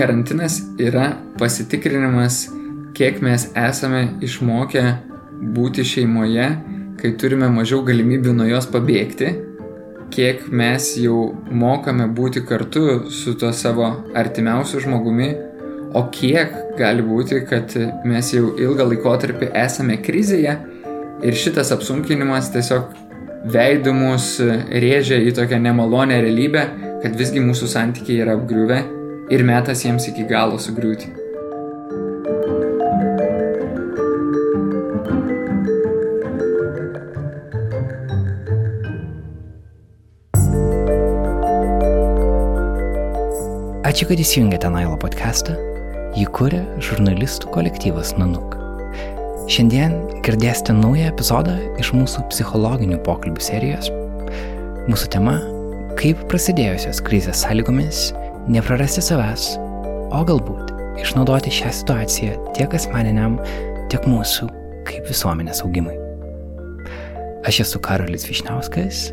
karantinas yra pasitikrinimas, kiek mes esame išmokę būti šeimoje, kai turime mažiau galimybių nuo jos pabėgti, kiek mes jau mokame būti kartu su tuo savo artimiausiu žmogumi, o kiek gali būti, kad mes jau ilgą laikotarpį esame krizėje ir šitas apsunkinimas tiesiog veidų mus rėžia į tokią nemalonę realybę, kad visgi mūsų santykiai yra apgriuvę ir metas jiems iki galo sugriūti. Ačiū, kad įsijungėte Nailo podcastą. Jį kuria žurnalistų kolektyvas Nanuk. Šiandien girdėsite naują epizodą iš mūsų psichologinių pokalbių serijos. Mūsų tema - kaip prasidėjusios krizės sąlygomis neprarasti savęs, o galbūt išnaudoti šią situaciją tiek asmeniniam, tiek mūsų kaip visuomenės augimui. Aš esu Karolis Višniauskas,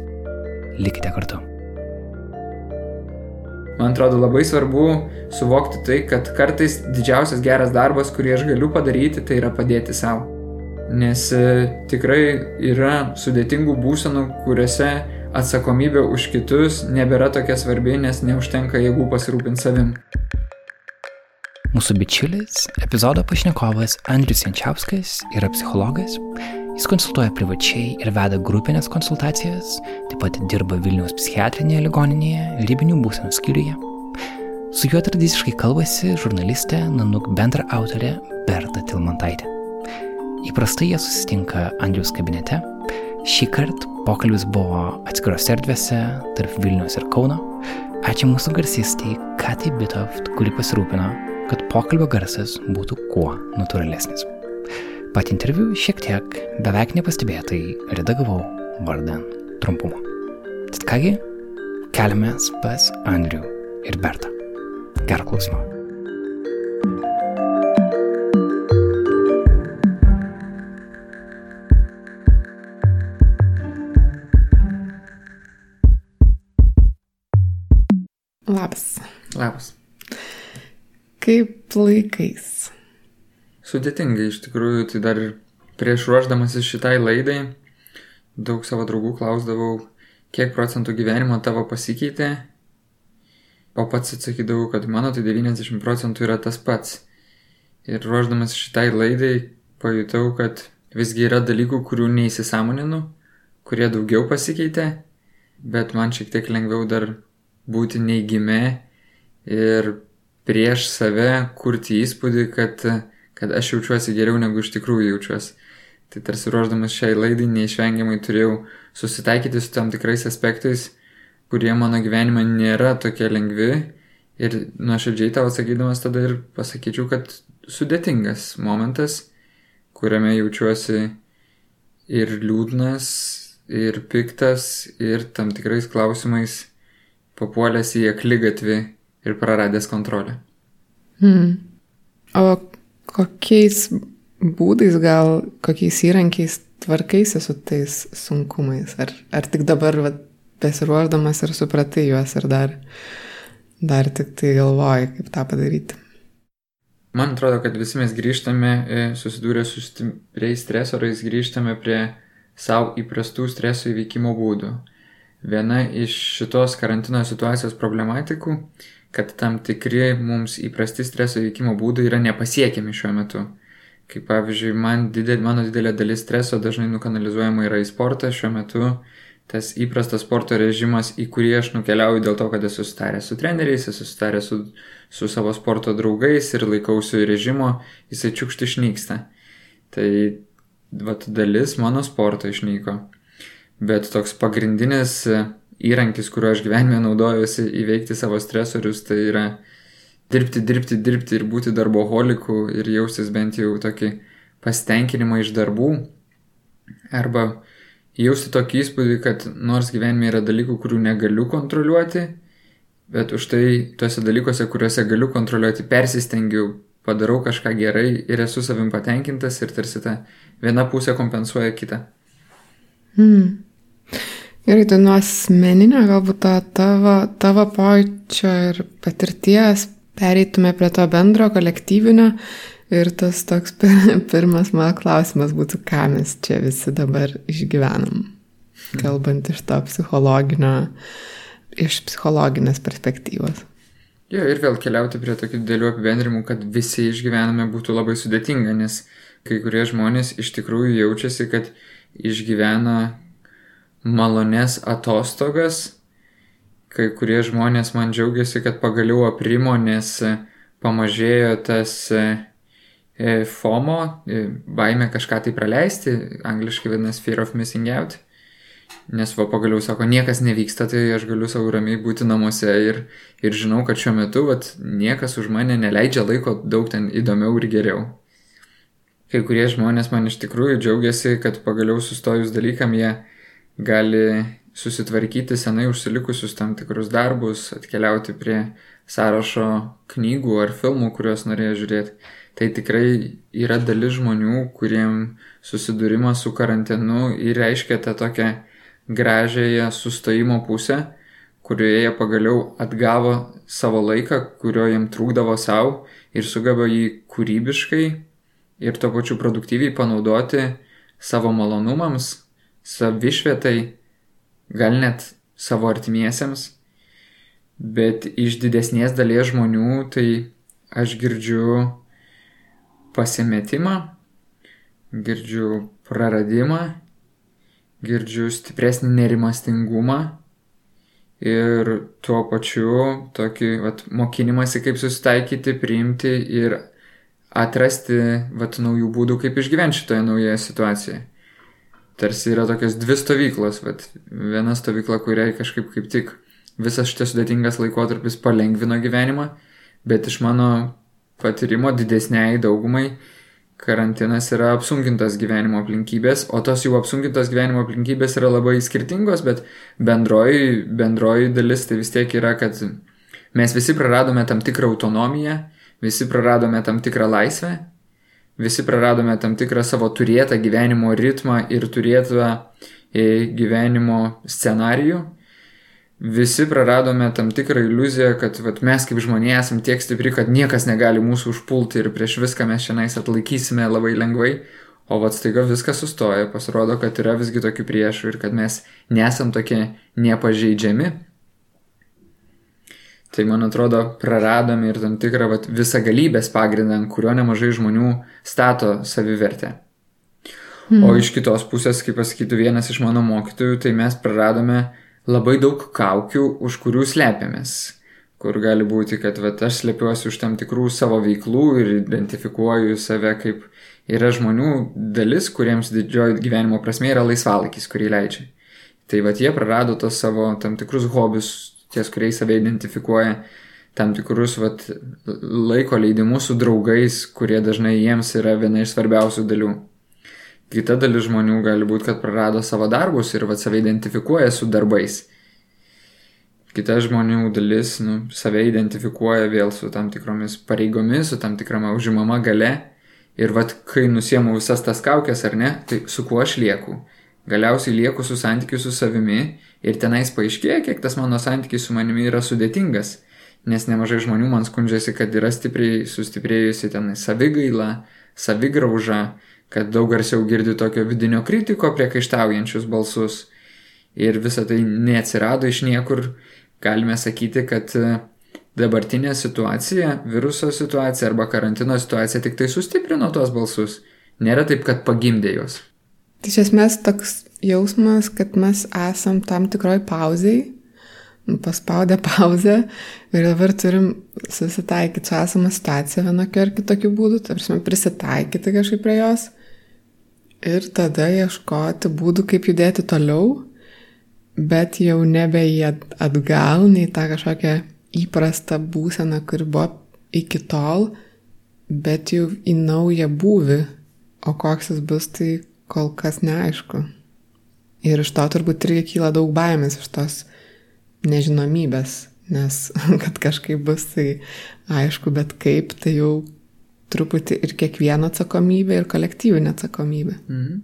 likite kartu. Man atrodo labai svarbu suvokti tai, kad kartais didžiausias geras darbas, kurį aš galiu padaryti, tai yra padėti savo. Nes e, tikrai yra sudėtingų būsenų, kuriuose atsakomybė už kitus nebėra tokia svarbi, nes neužtenka jėgų pasirūpinti savim. Mūsų bičiulis, epizodo pašnekovas Andrius Jančiauskas yra psichologas. Jis konsultuoja privačiai ir veda grupinės konsultacijas, taip pat dirba Vilniaus psichiatrinėje ligoninėje, ribinių būsenų skyriuje. Su juo tradiciškai kalbasi žurnalistė Nanuk bendra autorė Berta Tilmantaitė. Įprastai jie susitinka Andrius kabinete. Šį kartą Pokalbis buvo atskirose erdvėse tarp Vilnius ir Kauno. Ačiū mūsų garsistiai Katai Bitoft, kuri pasirūpino, kad pokalbio garsas būtų kuo natūralesnis. Pat interviu šiek tiek beveik nepastebėtai redagavau vardan trumpumo. Tad kągi, keliamės pas Andrių ir Bertą. Gerą klausimą. Labas. Labas. Kaip laikais? Sudėtingai iš tikrųjų, tai dar prieš ruoždamasis šitai laidai daug savo draugų klausdavau, kiek procentų gyvenimo tavo pasikeitė, o pats atsakydavau, kad mano tai 90 procentų yra tas pats. Ir ruoždamas šitai laidai pajutau, kad visgi yra dalykų, kurių neįsisamoninu, kurie daugiau pasikeitė, bet man šiek tiek lengviau dar būti neigime ir prieš save kurti įspūdį, kad, kad aš jaučiuosi geriau negu iš tikrųjų jaučiuosi. Tai tarsi ruoždamas šiai laidai neišvengiamai turėjau susitaikyti su tam tikrais aspektais, kurie mano gyvenime nėra tokie lengvi. Ir nuoširdžiai tau atsakydamas tada ir pasakyčiau, kad sudėtingas momentas, kuriame jaučiuosi ir liūdnas, ir piktas, ir tam tikrais klausimais papuolęs į aklygatvį ir praradęs kontrolę. Hmm. O kokiais būdais, gal kokiais įrankiais tvarkaisi su tais sunkumais? Ar, ar tik dabar vat, besiruoždamas ir supratai juos ir dar, dar tik tai galvoji, kaip tą padaryti? Man atrodo, kad visi mes grįžtame, e, susidūrę su stipriais stresorais, grįžtame prie savo įprastų streso įveikimo būdų. Viena iš šitos karantino situacijos problematikų, kad tam tikri mums įprasti streso veikimo būdai yra nepasiekiami šiuo metu. Kaip pavyzdžiui, man didel, mano didelė dalis streso dažnai nukanalizuojama yra į sportą, šiuo metu tas įprastas sporto režimas, į kurį aš nukeliauju dėl to, kad esu sutaręs su treneriais, esu sutaręs su, su savo sporto draugais ir laikausi režimo, jisai čiukšti išnyksta. Tai vat, dalis mano sporto išnyko. Bet toks pagrindinis e, įrankis, kuriuo aš gyvenime naudojuosi įveikti savo stresorius, tai yra dirbti, dirbti, dirbti ir būti darboholiku ir jaustis bent jau tokį pasitenkinimą iš darbų. Arba jausti tokį įspūdį, kad nors gyvenime yra dalykų, kurių negaliu kontroliuoti, bet už tai tuose dalykuose, kuriuose galiu kontroliuoti, persistengiu, padarau kažką gerai ir esu savim patenkintas ir tarsi ta viena pusė kompensuoja kitą. Hmm. Gerai, tai nuo asmeninio galbūt to tavo, tavo pojūčio ir patirties pereitume prie to bendro kolektyvinio ir tas toks pirmas mano klausimas būtų, ką mes čia visi dabar išgyvenam, kalbant iš to psichologinio, iš psichologinės perspektyvos. Jo, ir vėl keliauti prie tokių didelių apibendrimų, kad visi išgyvename būtų labai sudėtinga, nes kai kurie žmonės iš tikrųjų jaučiasi, kad išgyvena malones atostogas, kai kurie žmonės man džiaugiasi, kad pagaliau aprimo, nes pamažėjo tas e, e, FOMO, e, baime kažką tai praleisti, angliškai vadinasi Fear of Missing Out. Nes va pagaliau sako, niekas nevyksta, tai aš galiu savo ramiai būti namuose ir, ir žinau, kad šiuo metu vat, niekas už mane neleidžia laiko daug ten įdomiau ir geriau. Kai kurie žmonės man iš tikrųjų džiaugiasi, kad pagaliau sustojus dalykam jie gali susitvarkyti senai užsilikusius tam tikrus darbus, atkeliauti prie sąrašo knygų ar filmų, kuriuos norėjo žiūrėti. Tai tikrai yra dalis žmonių, kuriem susidūrimas su karantinu ir reiškia tą tokią gražiąją sustojimo pusę, kurioje jie pagaliau atgavo savo laiką, kurio jiem trūkdavo savo ir sugeba jį kūrybiškai ir tuo pačiu produktyviai panaudoti savo malonumams, savišvietai, gal net savo artimiesiems. Bet iš didesnės dalies žmonių tai aš girdžiu pasimetimą, girdžiu praradimą girdžiu stipresnį nerimastingumą ir tuo pačiu tokį vat, mokinimąsi, kaip susitaikyti, priimti ir atrasti vat, naujų būdų, kaip išgyventi šitoje naujoje situacijoje. Tarsi yra tokios dvi stovyklos, vat, viena stovykla, kuriai kažkaip kaip tik visas šitas sudėtingas laikotarpis palengvino gyvenimą, bet iš mano patyrimo didesniai daugumai karantinas yra apsunkintas gyvenimo aplinkybės, o tos jau apsunkintos gyvenimo aplinkybės yra labai skirtingos, bet bendroji, bendroji dalis tai vis tiek yra, kad mes visi praradome tam tikrą autonomiją, visi praradome tam tikrą laisvę, visi praradome tam tikrą savo turėtą gyvenimo ritmą ir turėtą e, gyvenimo scenarijų visi praradome tam tikrą iliuziją, kad vat, mes kaip žmonės esame tiek stipri, kad niekas negali mūsų užpulti ir prieš viską mes šiandien atlaikysime labai lengvai, o vat staiga viskas sustoja, pasirodo, kad yra visgi tokių priešų ir kad mes nesam tokie nepažeidžiami. Tai man atrodo, praradome ir tam tikrą vat, visą galybės pagrindą, ant kurio nemažai žmonių stato savivertę. Hmm. O iš kitos pusės, kaip pasakytų vienas iš mano mokytojų, tai mes praradome labai daug kaukių, už kurių slepiamės. Kur gali būti, kad vat, aš slepiuosi už tam tikrų savo veiklų ir identifikuoju save kaip yra žmonių dalis, kuriems didžioji gyvenimo prasme yra laisvalaikis, kurį leidžia. Tai vat jie prarado tos savo tam tikrus hobius, ties kuriais save identifikuoja, tam tikrus vat, laiko leidimus su draugais, kurie dažnai jiems yra viena iš svarbiausių dalių. Kita dalis žmonių gali būti, kad prarado savo darbus ir vad save identifikuoja su darbais. Kita žmonių dalis, nu, save identifikuoja vėl su tam tikromis pareigomis, su tam tikrama užimama gale. Ir vad, kai nusiemu visas tas kaukės ar ne, tai su kuo aš lieku. Galiausiai lieku su santykiu su savimi ir tenais paaiškėja, kiek tas mano santykis su manimi yra sudėtingas. Nes nemažai žmonių man skundžiasi, kad yra stipriai sustiprėjusi tenai savigaila, savigrauža, kad daug garsiau girdi tokio vidinio kritiko priekaištaujančius balsus. Ir visa tai neatsirado iš niekur. Galime sakyti, kad e, dabartinė situacija, viruso situacija arba karantino situacija tik tai sustiprino tuos balsus. Nėra taip, kad pagimdė juos. Tai iš esmės toks jausmas, kad mes esam tam tikroj pauziai, paspaudę pauzę ir dabar turim susitaikyti su esama situacija vienokiu ar kitokiu būdu, tarsi prisitaikyti kažkaip prie jos ir tada ieškoti būdų, kaip judėti toliau, bet jau nebe į atgal, nei tą kažkokią įprastą būseną, kuri buvo iki tol, bet jau į naują būvį, o koks jis bus, tai kol kas neaišku. Ir iš to turbūt irgi kyla daug baimės iš tos nežinomybės, nes kad kažkaip bus, tai aišku, bet kaip, tai jau truputį ir kiekvieno atsakomybė, ir kolektyvinė atsakomybė. Mhm.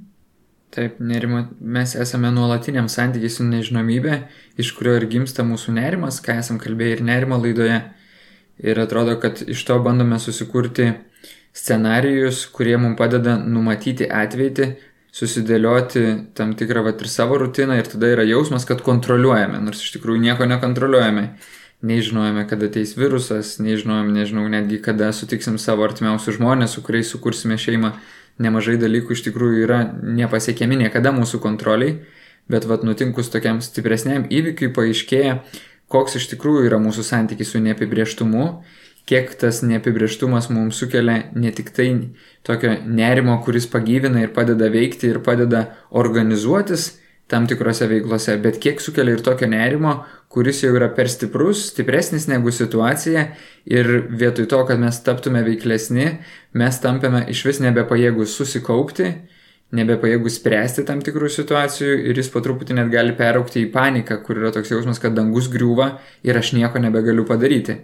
Taip, nerimo, mes esame nuolatiniam santykiai su nežinomybė, iš kurio ir gimsta mūsų nerimas, ką esam kalbėję ir nerimo laidoje. Ir atrodo, kad iš to bandome susikurti scenarijus, kurie mums padeda numatyti ateitį, susidėlioti tam tikrą vat, ir savo rutiną ir tada yra jausmas, kad kontroliuojame, nors iš tikrųjų nieko nekontroliuojame. Nežinojame, kada ateis virusas, nežinojame, nežinau netgi kada sutiksim savo artimiausius žmonės, su kuriais sukursime šeimą. Nemažai dalykų iš tikrųjų yra nepasiekiami niekada mūsų kontroliai, bet vat nutinkus tokiam stipresniam įvykiui paaiškėja, koks iš tikrųjų yra mūsų santykis su neapibrieštumu, kiek tas neapibrieštumas mums sukelia ne tik tai tokio nerimo, kuris pagyvina ir padeda veikti ir padeda organizuotis tam tikrose veiklose, bet kiek sukelia ir tokio nerimo, kuris jau yra per stiprus, stipresnis negu situacija ir vietoj to, kad mes taptume veiklesni, mes tampame iš vis nebepajėgus susikaupti nebepajėgus spręsti tam tikrų situacijų ir jis po truputį net gali peraukti į paniką, kur yra toks jausmas, kad dangus griūva ir aš nieko nebegaliu padaryti.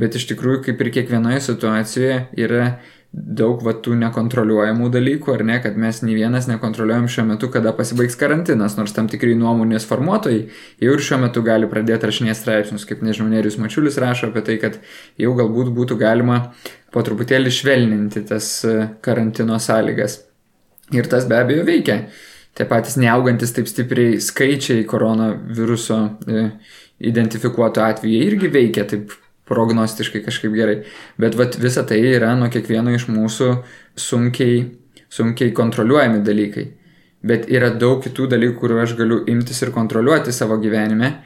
Bet iš tikrųjų, kaip ir kiekvienoje situacijoje, yra daug va tų nekontroliuojamų dalykų, ar ne, kad mes nei vienas nekontroliuojam šiuo metu, kada pasibaigs karantinas, nors tam tikrai nuomonės formuotojai jau ir šiuo metu gali pradėti rašinės straipsnius, kaip nežinau, Nerius Mačiulis rašo apie tai, kad jau galbūt būtų galima po truputėlį švelninti tas e, karantino sąlygas. Ir tas be abejo veikia. Tie patys neaugantis taip stipriai skaičiai koronaviruso e, identifikuotų atvejų irgi veikia taip prognostiškai kažkaip gerai. Bet vat, visa tai yra nuo kiekvieno iš mūsų sunkiai, sunkiai kontroliuojami dalykai. Bet yra daug kitų dalykų, kuriuo aš galiu imtis ir kontroliuoti savo gyvenime.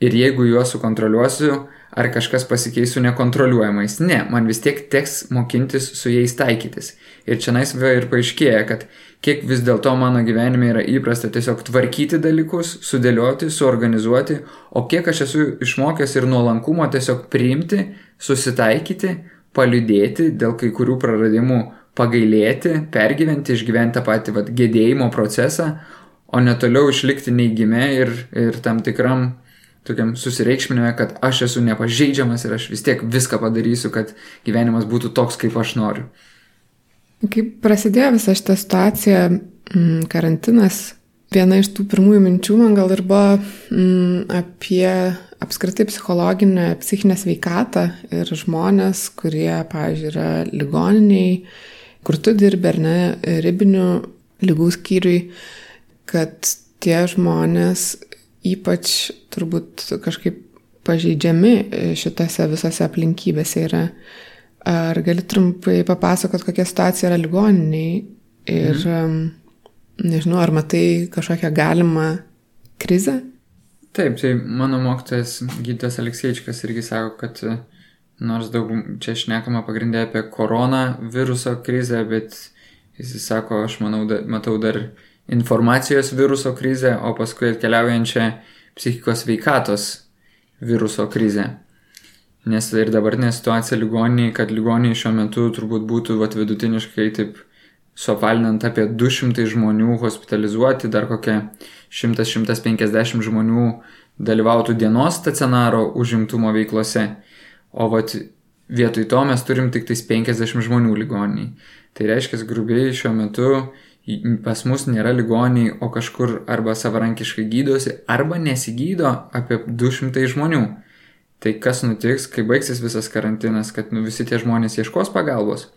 Ir jeigu juos sukontroliuosiu, ar kažkas pasikeis su nekontroliuojamais. Ne, man vis tiek teks mokintis su jais taikytis. Ir čia nais ir paaiškėja, kad kiek vis dėlto mano gyvenime yra įprasta tiesiog tvarkyti dalykus, sudėlioti, suorganizuoti, o kiek aš esu išmokęs ir nuolankumo tiesiog priimti, susitaikyti, paliudėti dėl kai kurių praradimų, pagailėti, pergyventi, išgyventi tą patį vat, gedėjimo procesą, o ne toliau išlikti neįgime ir, ir tam tikram tokiam susireikšminime, kad aš esu nepažeidžiamas ir aš vis tiek viską padarysiu, kad gyvenimas būtų toks, kaip aš noriu. Kaip prasidėjo visa šita situacija, mm, karantinas, viena iš tų pirmųjų minčių man gal ir buvo mm, apie apskritai psichologinę, psichinę sveikatą ir žmonės, kurie, pavyzdžiui, yra ligoniniai, kur tu dirbi ar ne, ribinių lygų skyriui, kad tie žmonės ypač turbūt kažkaip pažeidžiami šitose visose aplinkybėse yra. Ar gali trumpai papasakot, kokia situacija yra ligoniniai ir mhm. nežinau, ar matai kažkokią galimą krizę? Taip, tai mano mokytojas gydytojas Alekseičikas irgi sako, kad nors daug čia šnekama pagrindė apie koronaviruso krizę, bet jis sako, aš manau, da, matau dar informacijos viruso krizę, o paskui atkeliaujančią psichikos veikatos viruso krizę. Nes ir dabartinė situacija ligoniai, kad ligoniai šiuo metu turbūt būtų vat, vidutiniškai taip suapalinant apie 200 žmonių hospitalizuoti, dar kokia 100-150 žmonių dalyvautų dienos stacionaro užimtumo veiklose. O vat, vietoj to mes turim tik tais 50 žmonių ligoniai. Tai reiškia, grubiai šiuo metu pas mus nėra ligoniai, o kažkur arba savarankiškai gydosi, arba nesigydo apie 200 žmonių. Tai kas nutiks, kai baigsis visas karantinas, kad nu, visi tie žmonės ieškos pagalbos?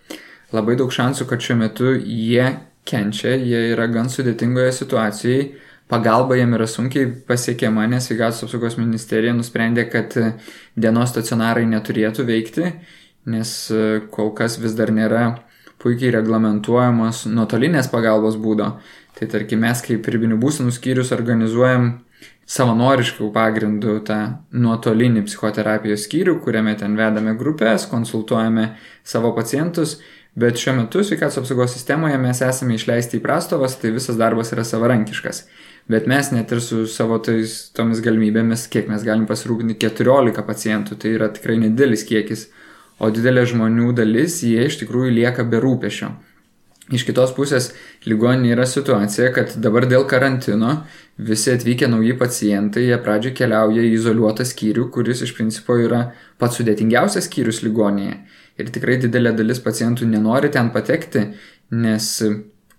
Labai daug šansų, kad šiuo metu jie kenčia, jie yra gan sudėtingoje situacijoje, pagalba jiem yra sunkiai pasiekiama, nes sveikatos apsaugos ministerija nusprendė, kad dienos stacionarai neturėtų veikti, nes kol kas vis dar nėra puikiai reglamentuojamos nuotolinės pagalbos būdo. Tai tarkim mes kaip ribinių būsenų skyrius organizuojam savanoriškų pagrindų tą nuotolinį psichoterapijos skyrių, kuriame ten vedame grupės, konsultuojame savo pacientus, bet šiuo metu sveikatos apsaugos sistemoje mes esame išleisti į prastovas, tai visas darbas yra savarankiškas. Bet mes net ir su savo tais, tomis galimybėmis, kiek mes galim pasirūpinti 14 pacientų, tai yra tikrai nedidelis kiekis o didelė žmonių dalis jie iš tikrųjų lieka be rūpešio. Iš kitos pusės ligoninė yra situacija, kad dabar dėl karantino visi atvykę nauji pacientai, jie pradžioje keliauja į izoliuotą skyrių, kuris iš principo yra pats sudėtingiausias skyrius ligoninėje. Ir tikrai didelė dalis pacientų nenori ten patekti, nes,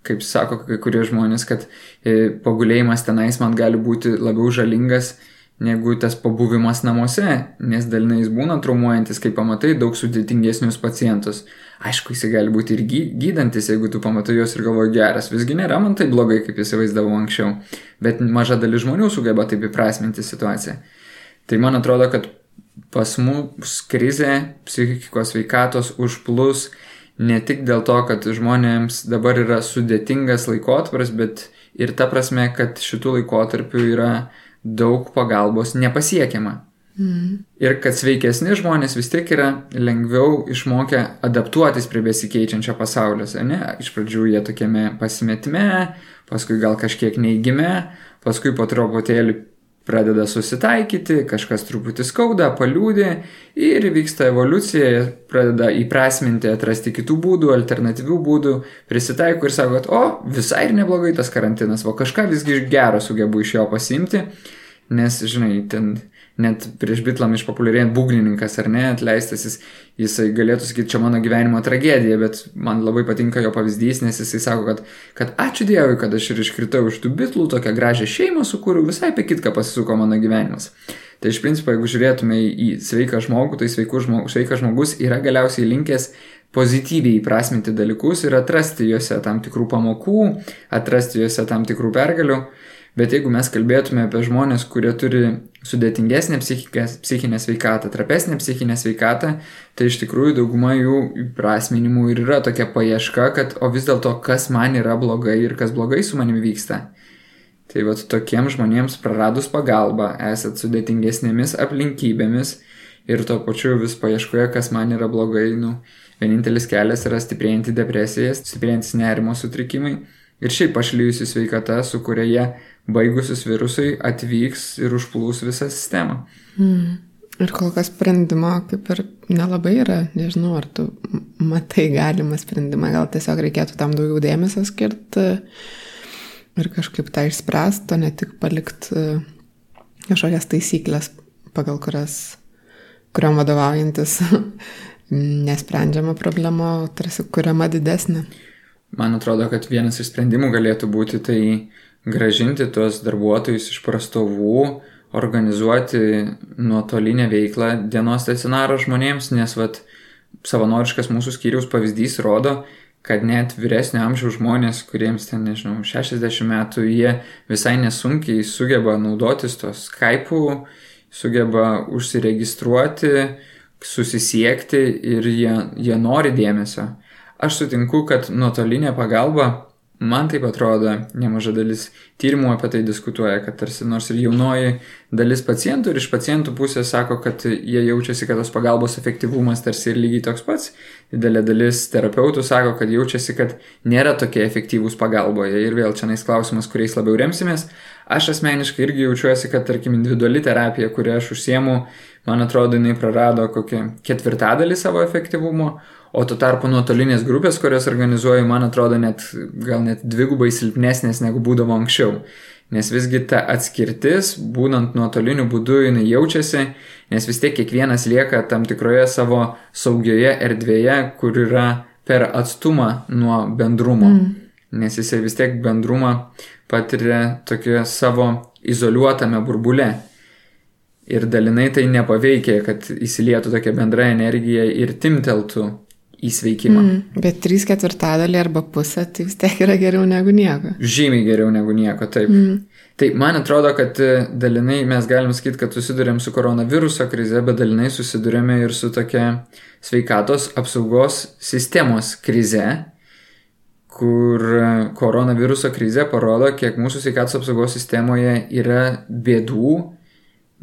kaip sako kai kurie žmonės, kad e, pagulėjimas tenais man gali būti labiau žalingas negu tas pabuvimas namuose, nes dalinai jis būna traumuojantis, kai pamatai daug sudėtingesnius pacientus. Aišku, jis gali būti ir gydantis, jeigu tu pamatai juos ir galvoji geras, visgi nėra man tai blogai, kaip įsivaizdavau anksčiau, bet maža dalis žmonių sugeba taip įprasminti situaciją. Tai man atrodo, kad pas mus krizė psichikos veikatos užplus ne tik dėl to, kad žmonėms dabar yra sudėtingas laikotarpis, bet ir ta prasme, kad šitų laikotarpių yra daug pagalbos nepasiekiama. Mm. Ir kad sveikesni žmonės vis tiek yra lengviau išmokę adaptuotis prie besikeičiančio pasaulio. Ne? Iš pradžių jie tokiame pasimetime, paskui gal kažkiek neįgime, paskui po truputėlį pradeda susitaikyti, kažkas truputį skauda, paliūdė ir vyksta evoliucija, pradeda įprasminti, atrasti kitų būdų, alternatyvių būdų, prisitaiko ir sako, kad o, visai ir neblogai tas karantinas, o kažką visgi gero sugebu iš jo pasimti, nes, žinai, ten net prieš bitlam išpopuliarėjant būgnininkas ar ne, atleistas jis, jisai galėtų sakyti, čia mano gyvenimo tragedija, bet man labai patinka jo pavyzdys, nes jisai sako, kad, kad ačiū Dievui, kad aš ir iškritau iš tų bitlų, tokią gražią šeimą sukūriau, visai apie kitką pasisuko mano gyvenimas. Tai iš principo, jeigu žiūrėtume į sveiką žmogų, tai žmogus, sveikas žmogus yra galiausiai linkęs pozityviai įprasminti dalykus ir atrasti juose tam tikrų pamokų, atrasti juose tam tikrų pergalių. Bet jeigu mes kalbėtume apie žmonės, kurie turi sudėtingesnę psichinę sveikatą, trapesnę psichinę sveikatą, tai iš tikrųjų dauguma jų prasminimų ir yra tokia paieška, kad o vis dėlto kas man yra blogai ir kas blogai su manimi vyksta. Tai vad tokiems žmonėms praradus pagalbą, esat sudėtingesnėmis aplinkybėmis ir tuo pačiu vis paieškoje, kas man yra blogai, nu, vienintelis kelias yra stiprėjanti depresija, stiprėjantis nerimo sutrikimai ir šiaip pašlyjusi sveikata, su kuria jie baigusius virusui atvyks ir užplūs visą sistemą. Mm. Ir kol kas sprendimo kaip ir nelabai yra, nežinau, ar tu matai galimą sprendimą, gal tiesiog reikėtų tam daugiau dėmesio skirti ir kažkaip tą išspręsti, o ne tik palikti e, kažkokias taisyklės, pagal kurias, kuriam vadovaujantis nesprendžiama problema, tarsi kuriama didesnė. Man atrodo, kad vienas iš sprendimų galėtų būti tai gražinti tuos darbuotojus iš prastovų, organizuoti nuotolinę veiklą dienos stacionaro žmonėms, nes vat, savanoriškas mūsų skyriaus pavyzdys rodo, kad net vyresnio amžiaus žmonės, kuriems ten, nežinau, 60 metų, jie visai nesunkiai sugeba naudotis to Skype'u, sugeba užsiregistruoti, susisiekti ir jie, jie nori dėmesio. Aš sutinku, kad nuotolinė pagalba Man taip atrodo, nemaža dalis tyrimų apie tai diskutuoja, kad tarsi nors ir jaunoji dalis pacientų ir iš pacientų pusės sako, kad jie jaučiasi, kad tos pagalbos efektyvumas tarsi ir lygiai toks pats. Didelė dalis terapeutų sako, kad jaučiasi, kad nėra tokie efektyvūs pagalboje. Ir vėl čia nais klausimas, kuriais labiau remsimės. Aš asmeniškai irgi jaučiuosi, kad tarkim individuali terapija, kurią aš užsiemu, man atrodo, jinai prarado kokią ketvirtadalį savo efektyvumo, O tuo tarpu nuotolinės grupės, kurias organizuoju, man atrodo net gal net dvigubai silpnesnės negu būdavo anksčiau. Nes visgi ta atskirtis, būnant nuotoliniu būdu, jinai jaučiasi, nes vis tiek kiekvienas lieka tam tikroje savo saugioje erdvėje, kur yra per atstumą nuo bendrumo. Mm. Nes jisai vis tiek bendrumą patiria tokioje savo izoliuotame burbule. Ir dalinai tai nepaveikia, kad įsilietų tokia bendra energija ir timteltų į sveikimą. Mm, bet 3 ketvirtadalį arba pusę tai vis tiek yra geriau negu nieko. Žymiai geriau negu nieko, taip. Mm. Tai man atrodo, kad e, dalinai mes galim sakyti, kad susidurėm su koronaviruso krize, bet dalinai susidurėme ir su tokia sveikatos apsaugos sistemos krize, kur e, koronaviruso krize parodo, kiek mūsų sveikatos apsaugos sistemoje yra bėdų,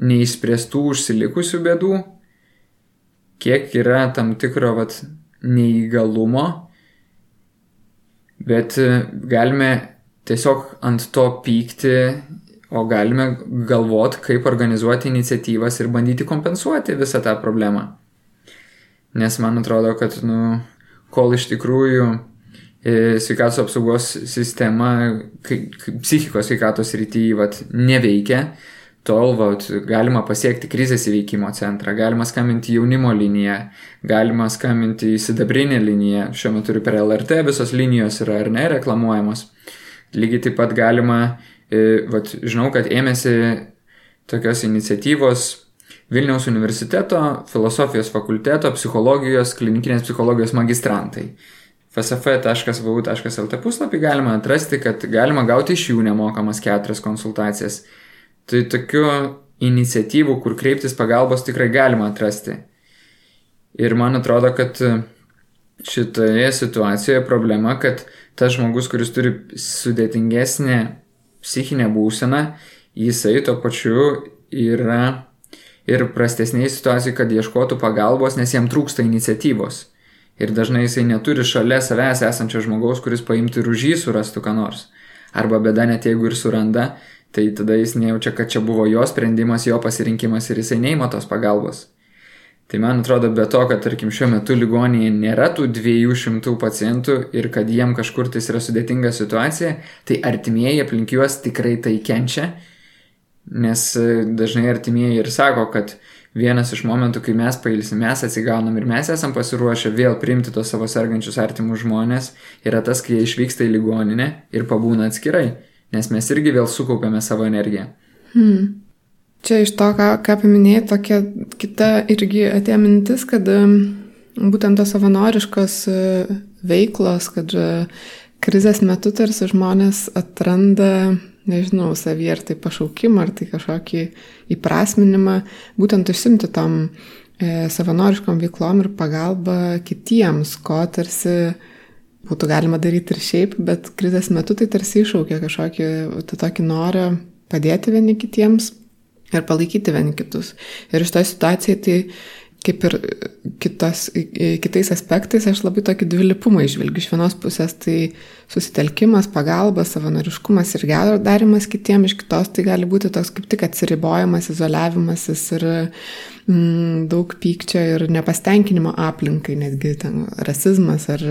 neįspręstų užsilikusių bėdų, kiek yra tam tikro vat, neįgalumo, bet e, galime tiesiog ant to pykti, o galime galvoti, kaip organizuoti iniciatyvas ir bandyti kompensuoti visą tą problemą. Nes man atrodo, kad, nu, kol iš tikrųjų e, sveikatos apsaugos sistema, psichikos sveikatos rytyje neveikia, tol vat, galima pasiekti krizės įveikimo centrą, galima skambinti jaunimo liniją, galima skambinti į sidabrinę liniją, šiuo metu ir per LRT visos linijos yra ar ne reklamuojamos. Lygiai taip pat galima, e, vat, žinau, kad ėmėsi tokios iniciatyvos Vilniaus universiteto filosofijos fakulteto psichologijos, klinikinės psichologijos magistrantai. fsf.vu.lt puslapį galima atrasti, kad galima gauti iš jų nemokamas keturias konsultacijas. Tai tokių iniciatyvų, kur kreiptis pagalbos tikrai galima atrasti. Ir man atrodo, kad šitoje situacijoje problema, kad tas žmogus, kuris turi sudėtingesnę psichinę būseną, jisai to pačiu yra ir prastesnėje situacijoje, kad ieškotų pagalbos, nes jam trūksta iniciatyvos. Ir dažnai jisai neturi šalia savęs esančio žmogaus, kuris paimtų ir už jį surastų ką nors. Arba bėda net jeigu ir suranda, tai tada jis nejaučia, kad čia buvo jo sprendimas, jo pasirinkimas ir jisai neima tos pagalbos. Tai man atrodo, be to, kad tarkim šiuo metu ligoninėje nėra tų 200 pacientų ir kad jiem kažkur tai yra sudėtinga situacija, tai artimieji aplink juos tikrai tai kenčia Nes e, dažnai artimieji ir sako, kad vienas iš momentų, kai mes pailsim, mes atsigaunam ir mes esam pasiruošę vėl priimti tos savo sergančius artimus žmonės, yra tas, kai jie išvyksta į ligoninę ir pabūna atskirai, nes mes irgi vėl sukaupiame savo energiją. Hmm. Čia iš to, ką, ką paminėjai, tokia kita irgi atėjo mintis, kad būtent tos savanoriškos e, veiklos, kad e, krizės metu tarsi žmonės atranda nežinau, savį ar tai pašaukimą, ar tai kažkokį įprasminimą, būtent užsimti tom e, savanoriškom veiklom ir pagalba kitiems, ko tarsi būtų galima daryti ir šiaip, bet krizės metu tai tarsi iššaukia kažkokį tą tokį norą padėti vieni kitiems ir palaikyti vieni kitus. Ir iš to situacijai tai kaip ir kitos, kitais aspektais aš labai tokį dvilipumą išvelgiu. Iš vienos pusės tai susitelkimas, pagalba, savanoriškumas ir gero darimas kitiems, iš kitos tai gali būti toks kaip tik atsiribojimas, izoliavimasis ir mm, daug pykčio ir nepastenkinimo aplinkai, netgi ten rasizmas ar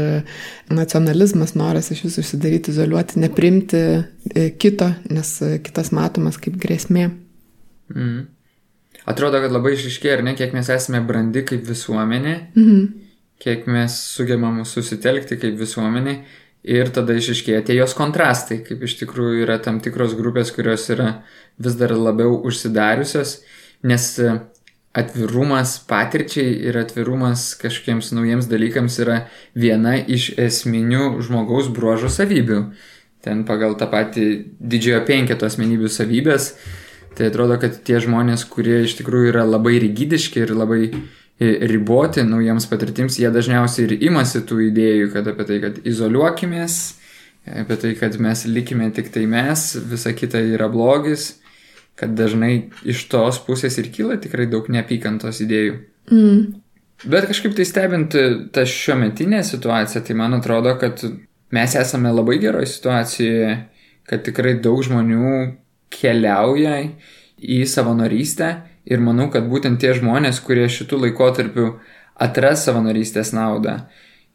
nacionalizmas, noras iš visų užsidaryti, izoliuoti, neprimti e, kito, nes kitas matomas kaip grėsmė. Mm. Atrodo, kad labai išiškėja, ar ne, kiek mes esame brandi kaip visuomenė, mhm. kiek mes sugebam susitelkti kaip visuomenė ir tada išiškėja tie jos kontrastai, kaip iš tikrųjų yra tam tikros grupės, kurios yra vis dar labiau užsidariusios, nes atvirumas patirčiai ir atvirumas kažkokiems naujiems dalykams yra viena iš esminių žmogaus bruožų savybių. Ten pagal tą patį didžiojo penketo asmenybių savybės Tai atrodo, kad tie žmonės, kurie iš tikrųjų yra labai rigidiški ir labai e, riboti naujiems patirtims, jie dažniausiai ir imasi tų idėjų, kad apie tai, kad izoliuokimės, apie tai, kad mes likime tik tai mes, visa kita yra blogis, kad dažnai iš tos pusės ir kyla tikrai daug neapykantos idėjų. Mm. Bet kažkaip tai stebint tą šiuo metinę situaciją, tai man atrodo, kad mes esame labai geroje situacijoje, kad tikrai daug žmonių keliauja į savanorystę ir manau, kad būtent tie žmonės, kurie šitų laikotarpių atras savanorystės naudą,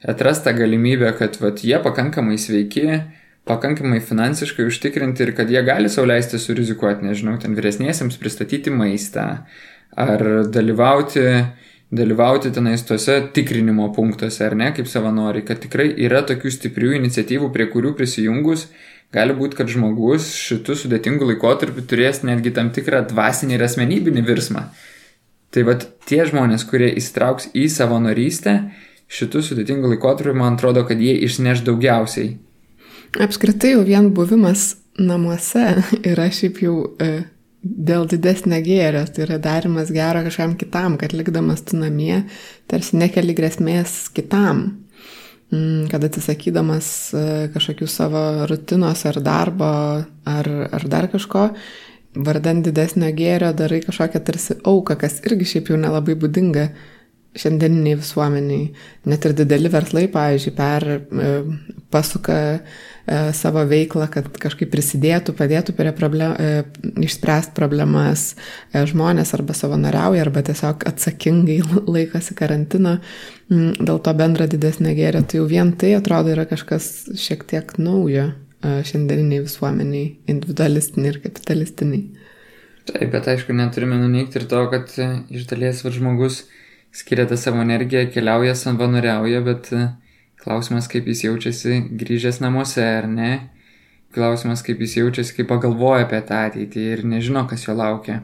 atras tą galimybę, kad vat, jie pakankamai sveiki, pakankamai finansiškai užtikrinti ir kad jie gali sauliaisti surizikuoti, nežinau, ten vyresniesiems pristatyti maistą ar dalyvauti, dalyvauti tenais tuose tikrinimo punktuose, ar ne, kaip savanoriai, kad tikrai yra tokių stiprių iniciatyvų, prie kurių prisijungus gali būti, kad žmogus šitų sudėtingų laikotarpių turės netgi tam tikrą dvasinį ir asmenybinį virsmą. Tai vad tie žmonės, kurie įsitrauks į savanorystę, šitų sudėtingų laikotarpių, man atrodo, kad jie išneš daugiausiai. Apskritai jau vien buvimas namuose yra šiaip jau e, dėl didesnio gėrio, tai yra darimas gero kažkam kitam, kad likdamas tu namie, tarsi nekeli grėsmės kitam. Mm, kad atsisakydamas e, kažkokių savo rutinos ar darbo ar, ar dar kažko, vardant didesnio gėrio darai kažkokią tarsi auką, kas irgi šiaip jau nelabai būdinga šiandieniniai visuomeniai. Net ir dideli verslai, pavyzdžiui, per e, pasuka e, savo veiklą, kad kažkaip prisidėtų, padėtų problem, e, išspręsti problemas žmonės arba savanoriauja, arba tiesiog atsakingai laikosi karantino dėl to bendra didesnė gėrė. Tai jau vien tai atrodo yra kažkas šiek tiek naujo šiandieniniai visuomeniai, individualistiniai ir kapitalistiniai. Taip, bet aišku, neturime nuneikti ir to, kad iš dalies žmogus skiria tą savo energiją, keliauja, savanoriauja, bet e, klausimas, kaip jis jaučiasi grįžęs namuose, ar ne? Klausimas, kaip jis jaučiasi, kai pagalvoja apie tą ateitį ir nežino, kas jo laukia.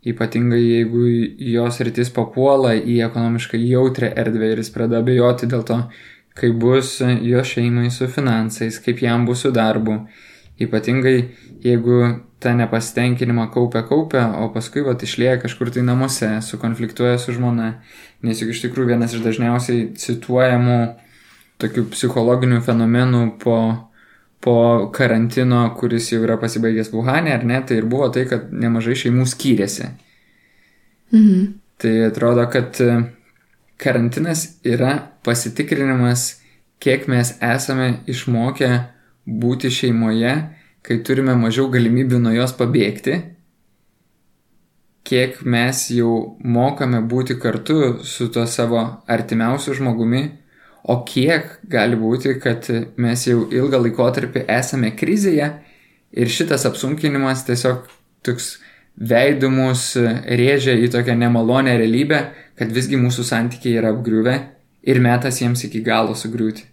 ypatingai jeigu jos rytis papuola į ekonomiškai jautrę erdvę ir jis pradeda abejoti dėl to, kaip bus jo šeimai su finansais, kaip jam bus su darbu. Ypatingai jeigu tą nepasitenkinimą kaupia kaupia, o paskui vat išlėja kažkur tai namuose, sukonfliktuoja su žmona. Nes juk iš tikrųjų vienas iš dažniausiai cituojamų tokių psichologinių fenomenų po, po karantino, kuris jau yra pasibaigęs Wuhanė, ar ne, tai ir buvo tai, kad nemažai šeimų skyrėsi. Mhm. Tai atrodo, kad karantinas yra pasitikrinimas, kiek mes esame išmokę būti šeimoje, kai turime mažiau galimybių nuo jos pabėgti, kiek mes jau mokame būti kartu su tuo savo artimiausiu žmogumi, o kiek gali būti, kad mes jau ilgą laikotarpį esame krizėje ir šitas apsunkinimas tiesiog toks veidų mus rėžia į tokią nemalonę realybę, kad visgi mūsų santykiai yra apgriuvę ir metas jiems iki galo sugriūti.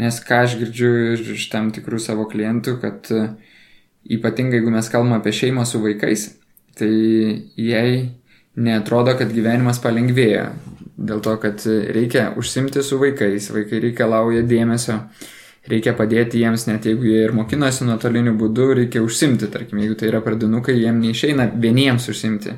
Nes ką aš girdžiu iš tam tikrų savo klientų, kad e, ypatingai jeigu mes kalbame apie šeimą su vaikais, tai jai netrodo, kad gyvenimas palengvėja. Dėl to, kad reikia užsimti su vaikais, vaikai reikalauja dėmesio, reikia padėti jiems, net jeigu jie ir mokinasi nuotoliniu būdu, reikia užsimti, tarkim, jeigu tai yra pradinukai, jiem neišeina vieniems užsimti.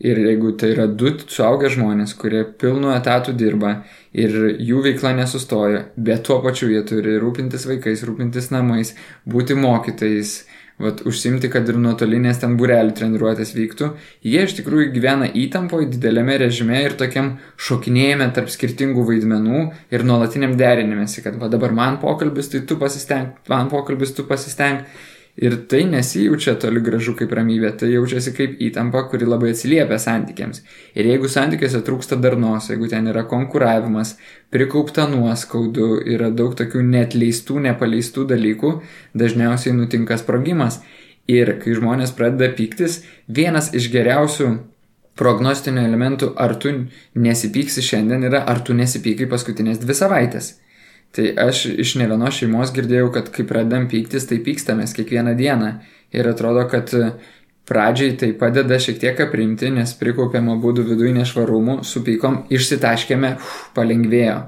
Ir jeigu tai yra du suaugę žmonės, kurie pilnu etatų dirba ir jų veikla nesustoja, bet tuo pačiu jie turi rūpintis vaikais, rūpintis namais, būti mokytais, vat, užsimti, kad ir nuotolinės ten burelių treniruotės vyktų, jie iš tikrųjų gyvena įtampoje, dideliame režime ir tokiam šokinėjime tarp skirtingų vaidmenų ir nuolatiniam derinimėsi, kad va dabar man pokalbis, tai tu pasisteng, man pokalbis, tu pasisteng. Ir tai nesijaučia toli gražu kaip ramybė, tai jaučiasi kaip įtampa, kuri labai atsiliepia santykiams. Ir jeigu santykiuose trūksta darnos, jeigu ten yra konkuravimas, prikaupta nuoskaudų, yra daug tokių netleistų, nepaleistų dalykų, dažniausiai nutinka sprogimas. Ir kai žmonės pradeda pyktis, vienas iš geriausių prognostinių elementų, ar tu nesipyksi šiandien, yra ar tu nesipykai paskutinės dvi savaitės. Tai aš iš ne vienos šeimos girdėjau, kad kai pradedam pyktis, tai pykstamės kiekvieną dieną. Ir atrodo, kad pradžiai tai padeda šiek tiek aprimti, nes prikaupėm būdų viduje nešvarumų, supykom, išsitaškėme, uf, palengvėjo.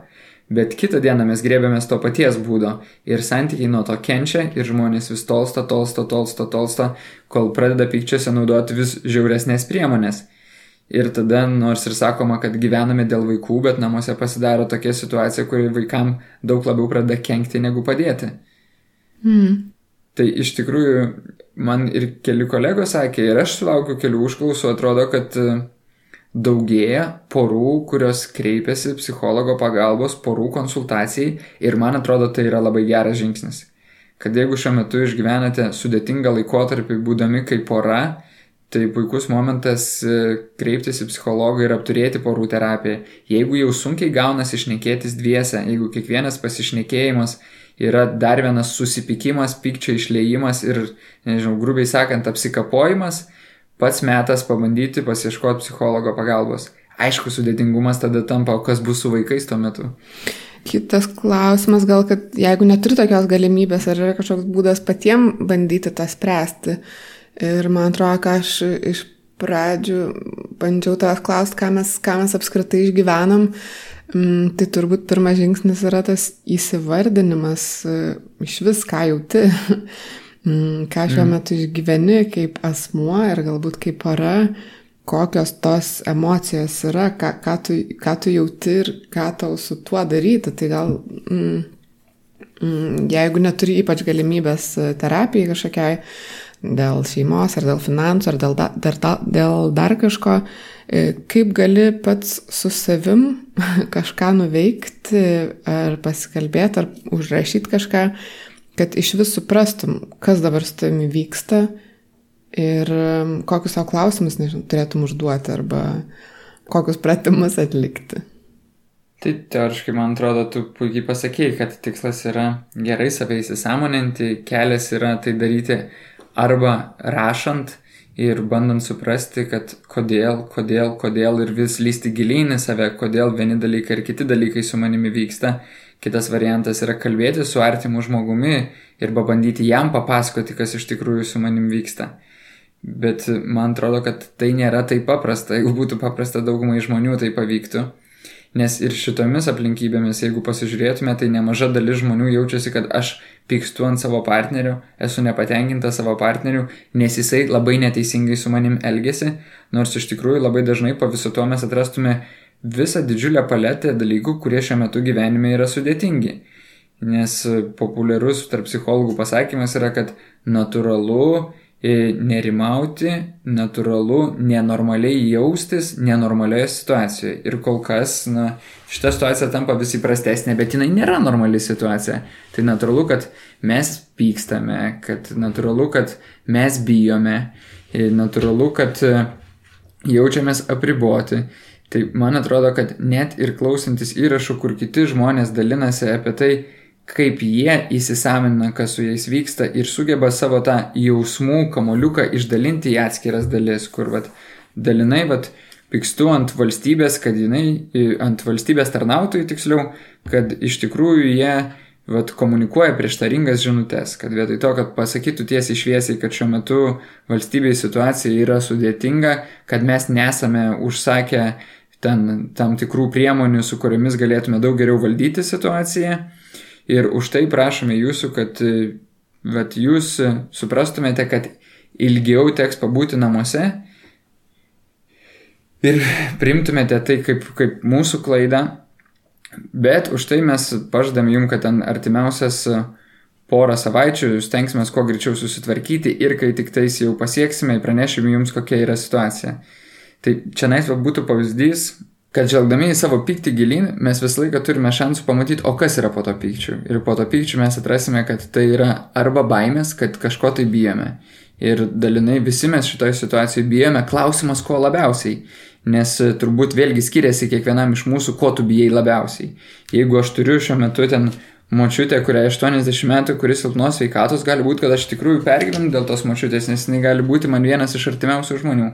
Bet kitą dieną mes grėbėmės to paties būdo ir santykiai nuo to kenčia ir žmonės vis tolsta, tolsta, tolsta, tolsta, kol pradeda pykčiuose naudoti vis žiauresnės priemonės. Ir tada, nors ir sakoma, kad gyvename dėl vaikų, bet namuose pasidaro tokia situacija, kuri vaikam daug labiau pradeda kenkti negu padėti. Mm. Tai iš tikrųjų man ir keli kolegos sakė, ir aš sulaukiu kelių užklausų, atrodo, kad e, daugėja porų, kurios kreipiasi psichologo pagalbos, porų konsultacijai ir man atrodo tai yra labai geras žingsnis. Kad jeigu šiuo metu išgyvenate sudėtingą laikotarpį būdami kaip pora, Tai puikus momentas e, kreiptis į psichologą ir apturėti porų terapiją. Jeigu jau sunkiai gaunasi išnekėtis dviese, jeigu kiekvienas pasišnekėjimas yra dar vienas susipykimas, pykčio išleimas ir, nežinau, grubiai sakant, apsikapojimas, pats metas pabandyti pasieškoti psichologo pagalbos. Aišku, sudėtingumas tada tampa, o kas bus su vaikais tuo metu. Kitas klausimas, gal, kad jeigu neturi tokios galimybės, ar yra kažkoks būdas patiem bandyti tą spręsti. Ir man atrodo, kad aš iš pradžių bandžiau tavęs klausti, ką mes, ką mes apskritai išgyvenam. Mm, tai turbūt pirmas žingsnis yra tas įsivardinimas e, iš vis, ką jauti, mm, ką šiuo mm. metu išgyveni kaip asmuo ir galbūt kaip para, kokios tos emocijos yra, ką, ką, tu, ką tu jauti ir ką tau su tuo daryti. Tai gal, mm, jeigu neturi ypač galimybės terapijai kažkokiai, dėl šeimos, ar dėl finansų, ar dėl, da, dar, da, dėl dar kažko, e, kaip gali pats su savim kažką nuveikti, ar pasikalbėti, ar užrašyti kažką, kad iš vis suprastum, kas dabar su tavimi vyksta ir kokius savo klausimus, nežinau, turėtum užduoti arba kokius pratimus atlikti. Tai teoriškai, man atrodo, tu puikiai pasakėjai, kad tikslas yra gerai save įsisamoninti, kelias yra tai daryti arba rašant ir bandant suprasti, kad kodėl, kodėl, kodėl ir vis lysti gilyn į save, kodėl vieni dalykai ir kiti dalykai su manimi vyksta. Kitas variantas yra kalbėti su artimu žmogumi ir pabandyti jam papasakoti, kas iš tikrųjų su manim vyksta. Bet man atrodo, kad tai nėra taip paprasta. Jeigu būtų paprasta daugumai žmonių, tai pavyktų. Nes ir šitomis aplinkybėmis, jeigu pasižiūrėtume, tai nemaža dalis žmonių jaučiasi, kad aš pykstu ant savo partnerio, esu nepatenkinta savo partneriu, nes jisai labai neteisingai su manim elgesi, nors iš tikrųjų labai dažnai po viso to mes atrastume visą didžiulę paletę dalykų, kurie šiuo metu gyvenime yra sudėtingi. Nes populiarus tarp psichologų pasakymas yra, kad natūralu nerimauti, natūralu, nenormaliai jaustis nenormalioje situacijoje. Ir kol kas, na, šita situacija tampa vis įprastesnė, bet jinai nėra normali situacija. Tai natūralu, kad mes pykstame, kad natūralu, kad mes bijome, natūralu, kad e, jaučiamės apriboti. Tai man atrodo, kad net ir klausantis įrašų, kur kiti žmonės dalinasi apie tai, kaip jie įsisamina, kas su jais vyksta ir sugeba savo tą jausmų kamoliuką išdalinti į atskiras dalis, kur vat, dalinai vat, pykstu ant valstybės, kad jinai, ant valstybės tarnautojų tiksliau, kad iš tikrųjų jie vat, komunikuoja prieštaringas žinutės, kad vietoj to, kad pasakytų tiesiai šviesiai, kad šiuo metu valstybėje situacija yra sudėtinga, kad mes nesame užsakę ten tam tikrų priemonių, su kuriomis galėtume daug geriau valdyti situaciją, Ir už tai prašome jūsų, kad vat, jūs suprastumėte, kad ilgiau teks pabūti namuose ir primtumėte tai kaip, kaip mūsų klaidą, bet už tai mes pažadam jums, kad ten artimiausias porą savaičių stengsime kuo greičiau susitvarkyti ir kai tik tais jau pasieksime, pranešime jums, kokia yra situacija. Tai čia nais būtų pavyzdys, kad žvelgdami į savo pyktį gilin, mes visą laiką turime šansų pamatyti, o kas yra po to pykčiu. Ir po to pykčiu mes atrasime, kad tai yra arba baimės, kad kažko tai bijome. Ir dalinai visi mes šitoje situacijoje bijome, klausimas ko labiausiai. Nes e, turbūt vėlgi skiriasi kiekvienam iš mūsų, ko tu bijai labiausiai. Jeigu aš turiu šiuo metu ten močiutė, kuriai 80 metų, kuris silpnos veikatos, gali būti, kad aš tikrųjų pergyvenu dėl tos močiutės, nes jinai gali būti man vienas iš artimiausių žmonių.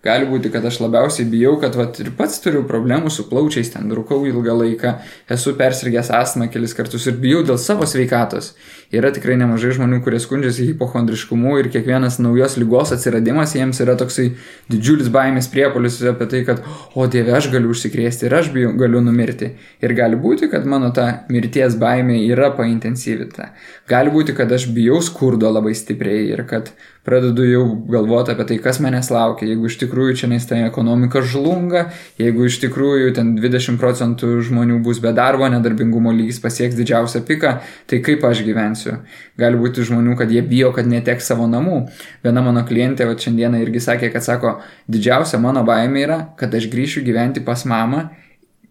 Gali būti, kad aš labiausiai bijau, kad vat, ir pats turiu problemų su plaučiais, ten rūkau ilgą laiką, esu persirgęs astmą kelis kartus ir bijau dėl savo sveikatos. Yra tikrai nemažai žmonių, kurie skundžiasi hipochondriškumu ir kiekvienas naujos lygos atsiradimas jiems yra toksai didžiulis baimės priepolis apie tai, kad, o Dieve, aš galiu užsikrėsti ir aš bijau, galiu numirti. Ir gali būti, kad mano ta mirties baimė yra paintensyvita. Gali būti, kad aš bijau skurdo labai stipriai ir kad pradedu jau galvoti apie tai, kas manęs laukia, jeigu iš tikrųjų čia nes ta ekonomika žlunga, jeigu iš tikrųjų ten 20 procentų žmonių bus be darbo, nedarbingumo lygis pasieks didžiausią piką, tai kaip aš gyvensiu. Gali būti žmonių, kad jie bijo, kad neteks savo namų. Viena mano klientė va šiandieną irgi sakė, kad sako, didžiausia mano baimė yra, kad aš grįšiu gyventi pas mamą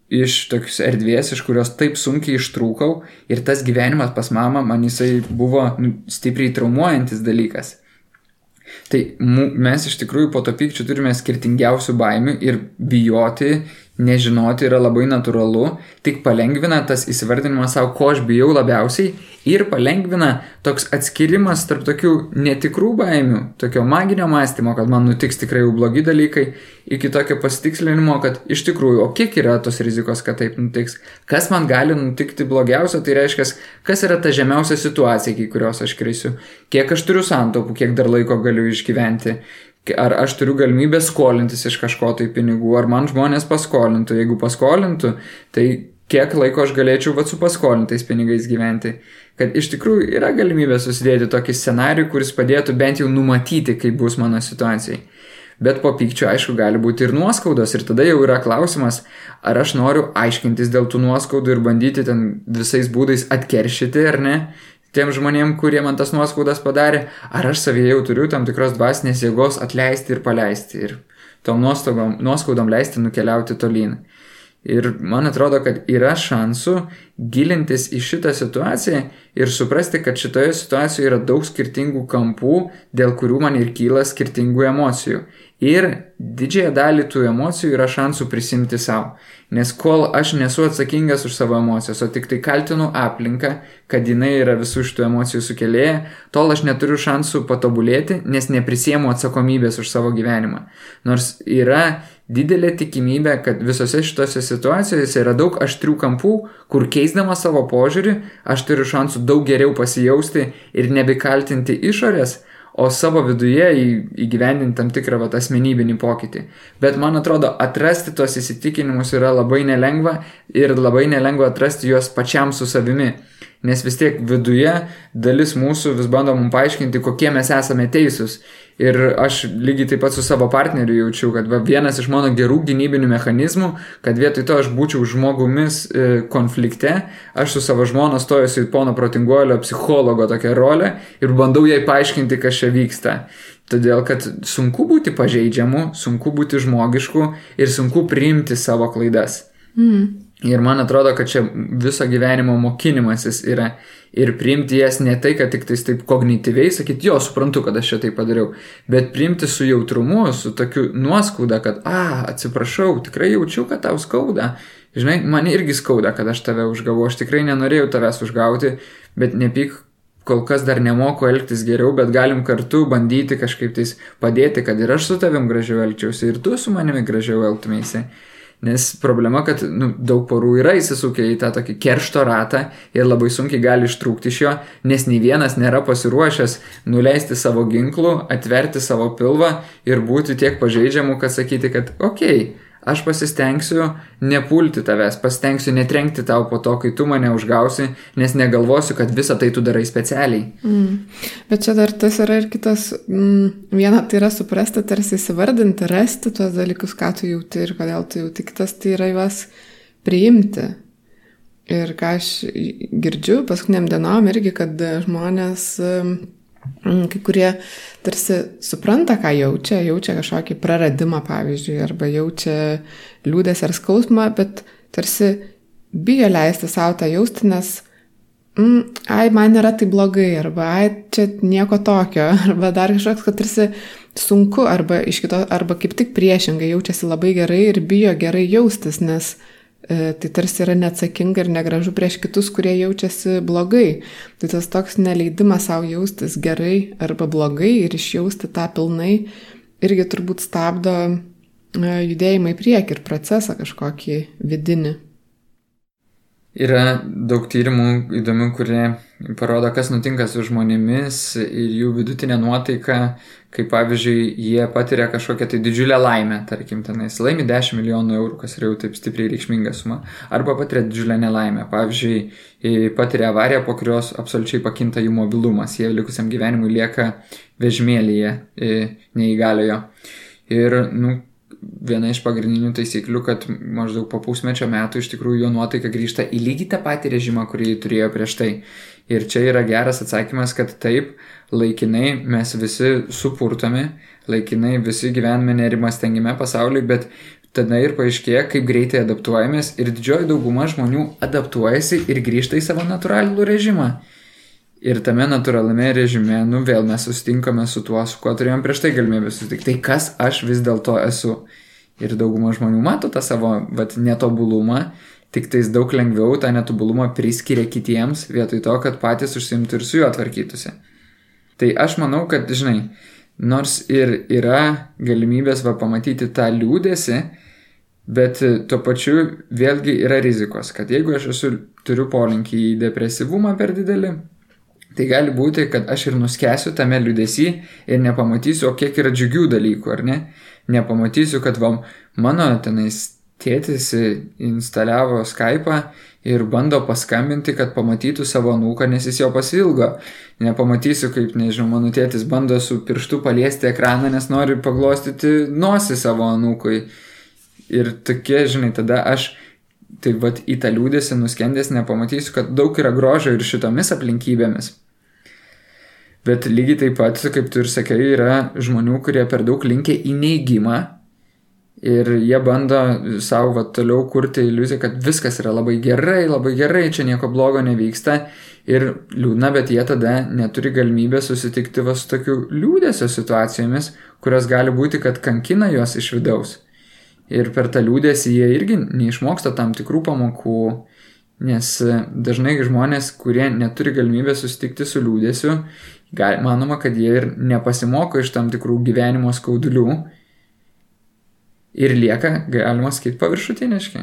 iš tokios erdvės, iš kurios taip sunkiai ištrūkau ir tas gyvenimas pas mamą man jisai buvo nu, stipriai traumuojantis dalykas. Tai mes iš tikrųjų po to pykčių turime skirtingiausių baimių ir bijoti nežinoti yra labai natūralu, tik palengvina tas įsivardinimas savo, ko aš bijau labiausiai ir palengvina toks atskirimas tarp tokių netikrų baimių, tokio maginio mąstymo, kad man nutiks tikrai jau blogi dalykai, iki tokio pasitikslinimo, kad iš tikrųjų, o kiek yra tos rizikos, kad taip nutiks, kas man gali nutikti blogiausio, tai reiškia, kas yra ta žemiausia situacija, iki kurios aš krisiu, kiek aš turiu santaupų, kiek dar laiko galiu išgyventi, ar aš turiu galimybę skolintis iš kažko tai pinigų, ar man žmonės paskolintų. Jeigu paskolintų, tai kiek laiko aš galėčiau vat su paskolintais pinigais gyventi. Kad iš tikrųjų yra galimybė susidėti tokį scenarių, kuris padėtų bent jau numatyti, kaip bus mano situacijai. Bet po pykčio, aišku, gali būti ir nuoskaudos ir tada jau yra klausimas, ar aš noriu aiškintis dėl tų nuoskaudų ir bandyti ten visais būdais atkeršyti ar ne, tiem žmonėm, kurie man tas nuoskaudas padarė, ar aš savyje jau turiu tam tikros dvasinės jėgos atleisti ir paleisti ir tom nuoskaudom leisti nukeliauti tolyn. Ir man atrodo, kad yra šansų gilintis į šitą situaciją ir suprasti, kad šitoje situacijoje yra daug skirtingų kampų, dėl kurių man ir kyla skirtingų emocijų. Ir didžiąją dalį tų emocijų yra šansų prisimti savo. Nes kol aš nesu atsakingas už savo emocijas, o tik tai kaltinu aplinką, kad jinai yra visų šitų emocijų sukėlėja, tol aš neturiu šansų patobulėti, nes neprisiemu atsakomybės už savo gyvenimą. Nors yra didelė tikimybė, kad visose šitose situacijose yra daug aštrių kampų, kur keisdamas savo požiūrį, aš turiu šansų daug geriau pasijausti ir nebekaltinti išorės, o savo viduje įgyvendinti tam tikrą vat, asmenybinį pokytį. Bet man atrodo, atrasti tuos įsitikinimus yra labai nelengva ir labai nelengva atrasti juos pačiam su savimi. Nes vis tiek viduje dalis mūsų vis bando mums paaiškinti, kokie mes esame teisūs. Ir aš lygiai taip pat su savo partneriu jaučiu, kad va, vienas iš mano gerų gynybinių mechanizmų, kad vietoj to aš būčiau žmogumis e, konflikte, aš su savo žmona stojusiu į pono protinguolio psichologo tokią rolę ir bandau jai paaiškinti, kas čia vyksta. Todėl, kad sunku būti pažeidžiamu, sunku būti žmogišku ir sunku priimti savo klaidas. Mm. Ir man atrodo, kad čia viso gyvenimo mokinimasis yra ir priimti jas ne tai, kad tik tais taip kognityviai sakyti, jo, suprantu, kad aš čia tai padariau, bet priimti su jautrumu, su tokiu nuoskauda, kad, a, atsiprašau, tikrai jaučiu, kad tau skauda. Žinai, man irgi skauda, kad aš tave užgavau, aš tikrai nenorėjau tavęs užgauti, bet nepyk, kol kas dar nemoku elgtis geriau, bet galim kartu bandyti kažkaip tais padėti, kad ir aš su tavim gražiau elgčiausi, ir tu su manimi gražiau elgtumėsi. Nes problema, kad nu, daug porų yra įsisukę į tą tokį keršto ratą ir labai sunkiai gali ištrūkti iš jo, nes nei vienas nėra pasiruošęs nuleisti savo ginklų, atverti savo pilvą ir būti tiek pažeidžiamu, kad sakyti, kad okei, okay, Aš pasistengsiu nepulti tavęs, pasistengsiu netrenkti tau po to, kai tu mane užgausi, nes negalvosiu, kad visą tai tu darai specialiai. Mm. Bet čia dar tas yra ir kitas, mm, viena tai yra suprasti, tarsi įsivardinti, rasti tuos dalykus, ką tu jauti ir kodėl tu jauti, kitas tai yra juos priimti. Ir ką aš girdžiu paskutiniam dienom irgi, kad žmonės mm, kai kurie tarsi supranta, ką jaučia, jaučia kažkokį praradimą, pavyzdžiui, arba jaučia liūdės ar skausmą, bet tarsi bijo leisti savo tą jausti, nes, mm, ai, man nėra tai blogai, arba, ai, čia nieko tokio, arba dar kažkoks, kad tarsi sunku, arba kito, arba kaip tik priešingai jaučiasi labai gerai ir bijo gerai jaustis, nes E, tai tarsi yra neatsakinga ir negražu prieš kitus, kurie jaučiasi blogai. Tai tas toks neleidimas savo jaustis gerai arba blogai ir išjausti tą pilnai irgi turbūt stabdo e, judėjimą į priekį ir procesą kažkokį vidinį. Yra daug tyrimų įdomių, kurie parodo, kas nutinka su žmonėmis ir jų vidutinė nuotaika, kai pavyzdžiui jie patiria kažkokią tai didžiulę laimę, tarkim, tenais laimi 10 milijonų eurų, kas yra jau taip stipriai reikšminga suma, arba patiria didžiulę nelaimę. Pavyzdžiui, patiria avariją, po kurios absoliučiai pakinta jų mobilumas, jie likusiam gyvenimui lieka vežmėlyje neįgaliojo. Ir, nu, viena iš pagrindinių taisyklių, kad maždaug po pusmečio metų iš tikrųjų jo nuotaika grįžta į lygiai tą patį režimą, kurį turėjo prieš tai. Ir čia yra geras atsakymas, kad taip, laikinai mes visi supurtome, laikinai visi gyvename nerimastingime pasauliui, bet tada ir paaiškėja, kaip greitai adaptuojamės ir didžioji dauguma žmonių adaptuojasi ir grįžta į savo natūralų režimą. Ir tame natūraliame režime, nu vėl mes susitinkame su tuo, su kuo turėjom prieš tai galimybę susitikti. Tai kas aš vis dėlto esu? Ir dauguma žmonių mato tą savo, vat, netobulumą, tik tais daug lengviau tą netobulumą priskiria kitiems, vietoj to, kad patys užsimtų ir su juo tvarkytųsi. Tai aš manau, kad, žinai, nors ir yra galimybės va pamatyti tą liūdėsi, bet tuo pačiu vėlgi yra rizikos, kad jeigu aš esu, turiu polinkį į depresyvumą per didelį, Tai gali būti, kad aš ir nuskesiu tame liudesy ir nepamatysiu, o kiek yra džiugių dalykų, ar ne? Nepamatysiu, kad va, mano tenais tėtis instaliavo Skype'ą ir bando paskambinti, kad pamatytų savo nūką, nes jis jo pasilgo. Nepamatysiu, kaip, nežinau, mano tėtis bando su pirštu paliesti ekraną, nes nori paglostyti nosį savo nūkui. Ir tokie, žinai, tada aš tai vad į tą liūdėsi nuskendęs nepamatysiu, kad daug yra grožio ir šitomis aplinkybėmis. Bet lygiai taip pat, kaip tu ir sakai, yra žmonių, kurie per daug linkia į neįgymą ir jie bando savo va, toliau kurti iliuziją, kad viskas yra labai gerai, labai gerai, čia nieko blogo nevyksta ir liūdna, bet jie tada neturi galimybę susitikti va su tokiu liūdėsio situacijomis, kurios gali būti, kad kankina juos iš vidaus. Ir per tą liūdėsi jie irgi neišmoksta tam tikrų pamokų, nes dažnai žmonės, kurie neturi galimybę susitikti su liūdėsiu, manoma, kad jie ir nepasimoko iš tam tikrų gyvenimo skaudulių ir lieka, galima sakyti, paviršutiniški.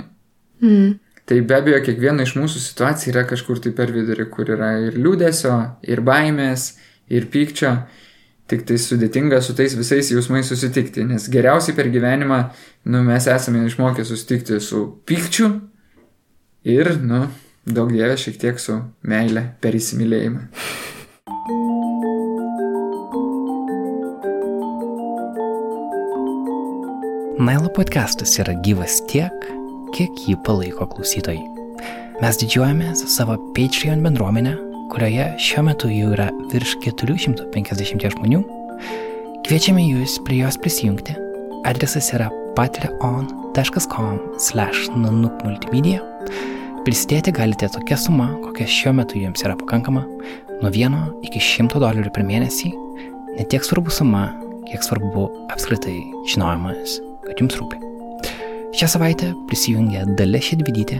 Mm. Tai be abejo, kiekviena iš mūsų situacija yra kažkur tai per vidurį, kur yra ir liūdėsio, ir baimės, ir pykčio. Tik tai sudėtinga su tais visais jausmais susitikti, nes geriausiai per gyvenimą, nu, mes esame išmokę susitikti su pykčiu ir, nu, daug dievė šiek tiek su meile per įsimylėjimą. Nailo podcastas yra gyvas tiek, kiek jį palaiko klausytojai. Mes didžiuojamės savo Patreon bendruomenę, kurioje šiuo metu jau yra virš 450 žmonių. Kviečiame jūs prie jos prisijungti. Adresas yra patreon.com/nanukmultimedia. Prisidėti galite tokia suma, kokia šiuo metu jums yra pakankama, nuo 1 iki 100 dolerių per mėnesį. Netiek svarbu suma, kiek svarbu apskritai žinojimas, kad jums rūpi. Šią savaitę prisijungė Dalė Šedvidytė,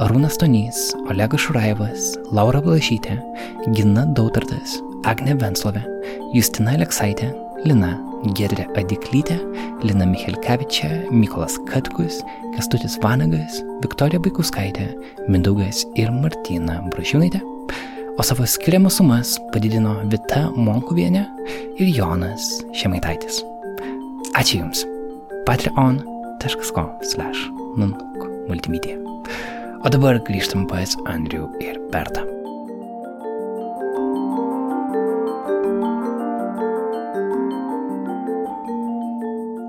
Arūnas Tonys, Olegas Šuraivas, Laura Blašytė, Gina Dautartas, Agne Venslovė, Justina Aleksaitė, Lina Gedrė Adiklytė, Lina Michelkevičia, Mykolas Katkus, Kestutis Vanagas, Viktorija Baikuskaitė, Mindaugas ir Martina Brašiūnaitė. O savo skiriamas sumas padidino Vita Monkuvienė ir Jonas Šemaitaitis. Ačiū Jums. Patreon patreon.com/nunuk multimedia. O dabar grįžtam pas Andrių ir Bertą.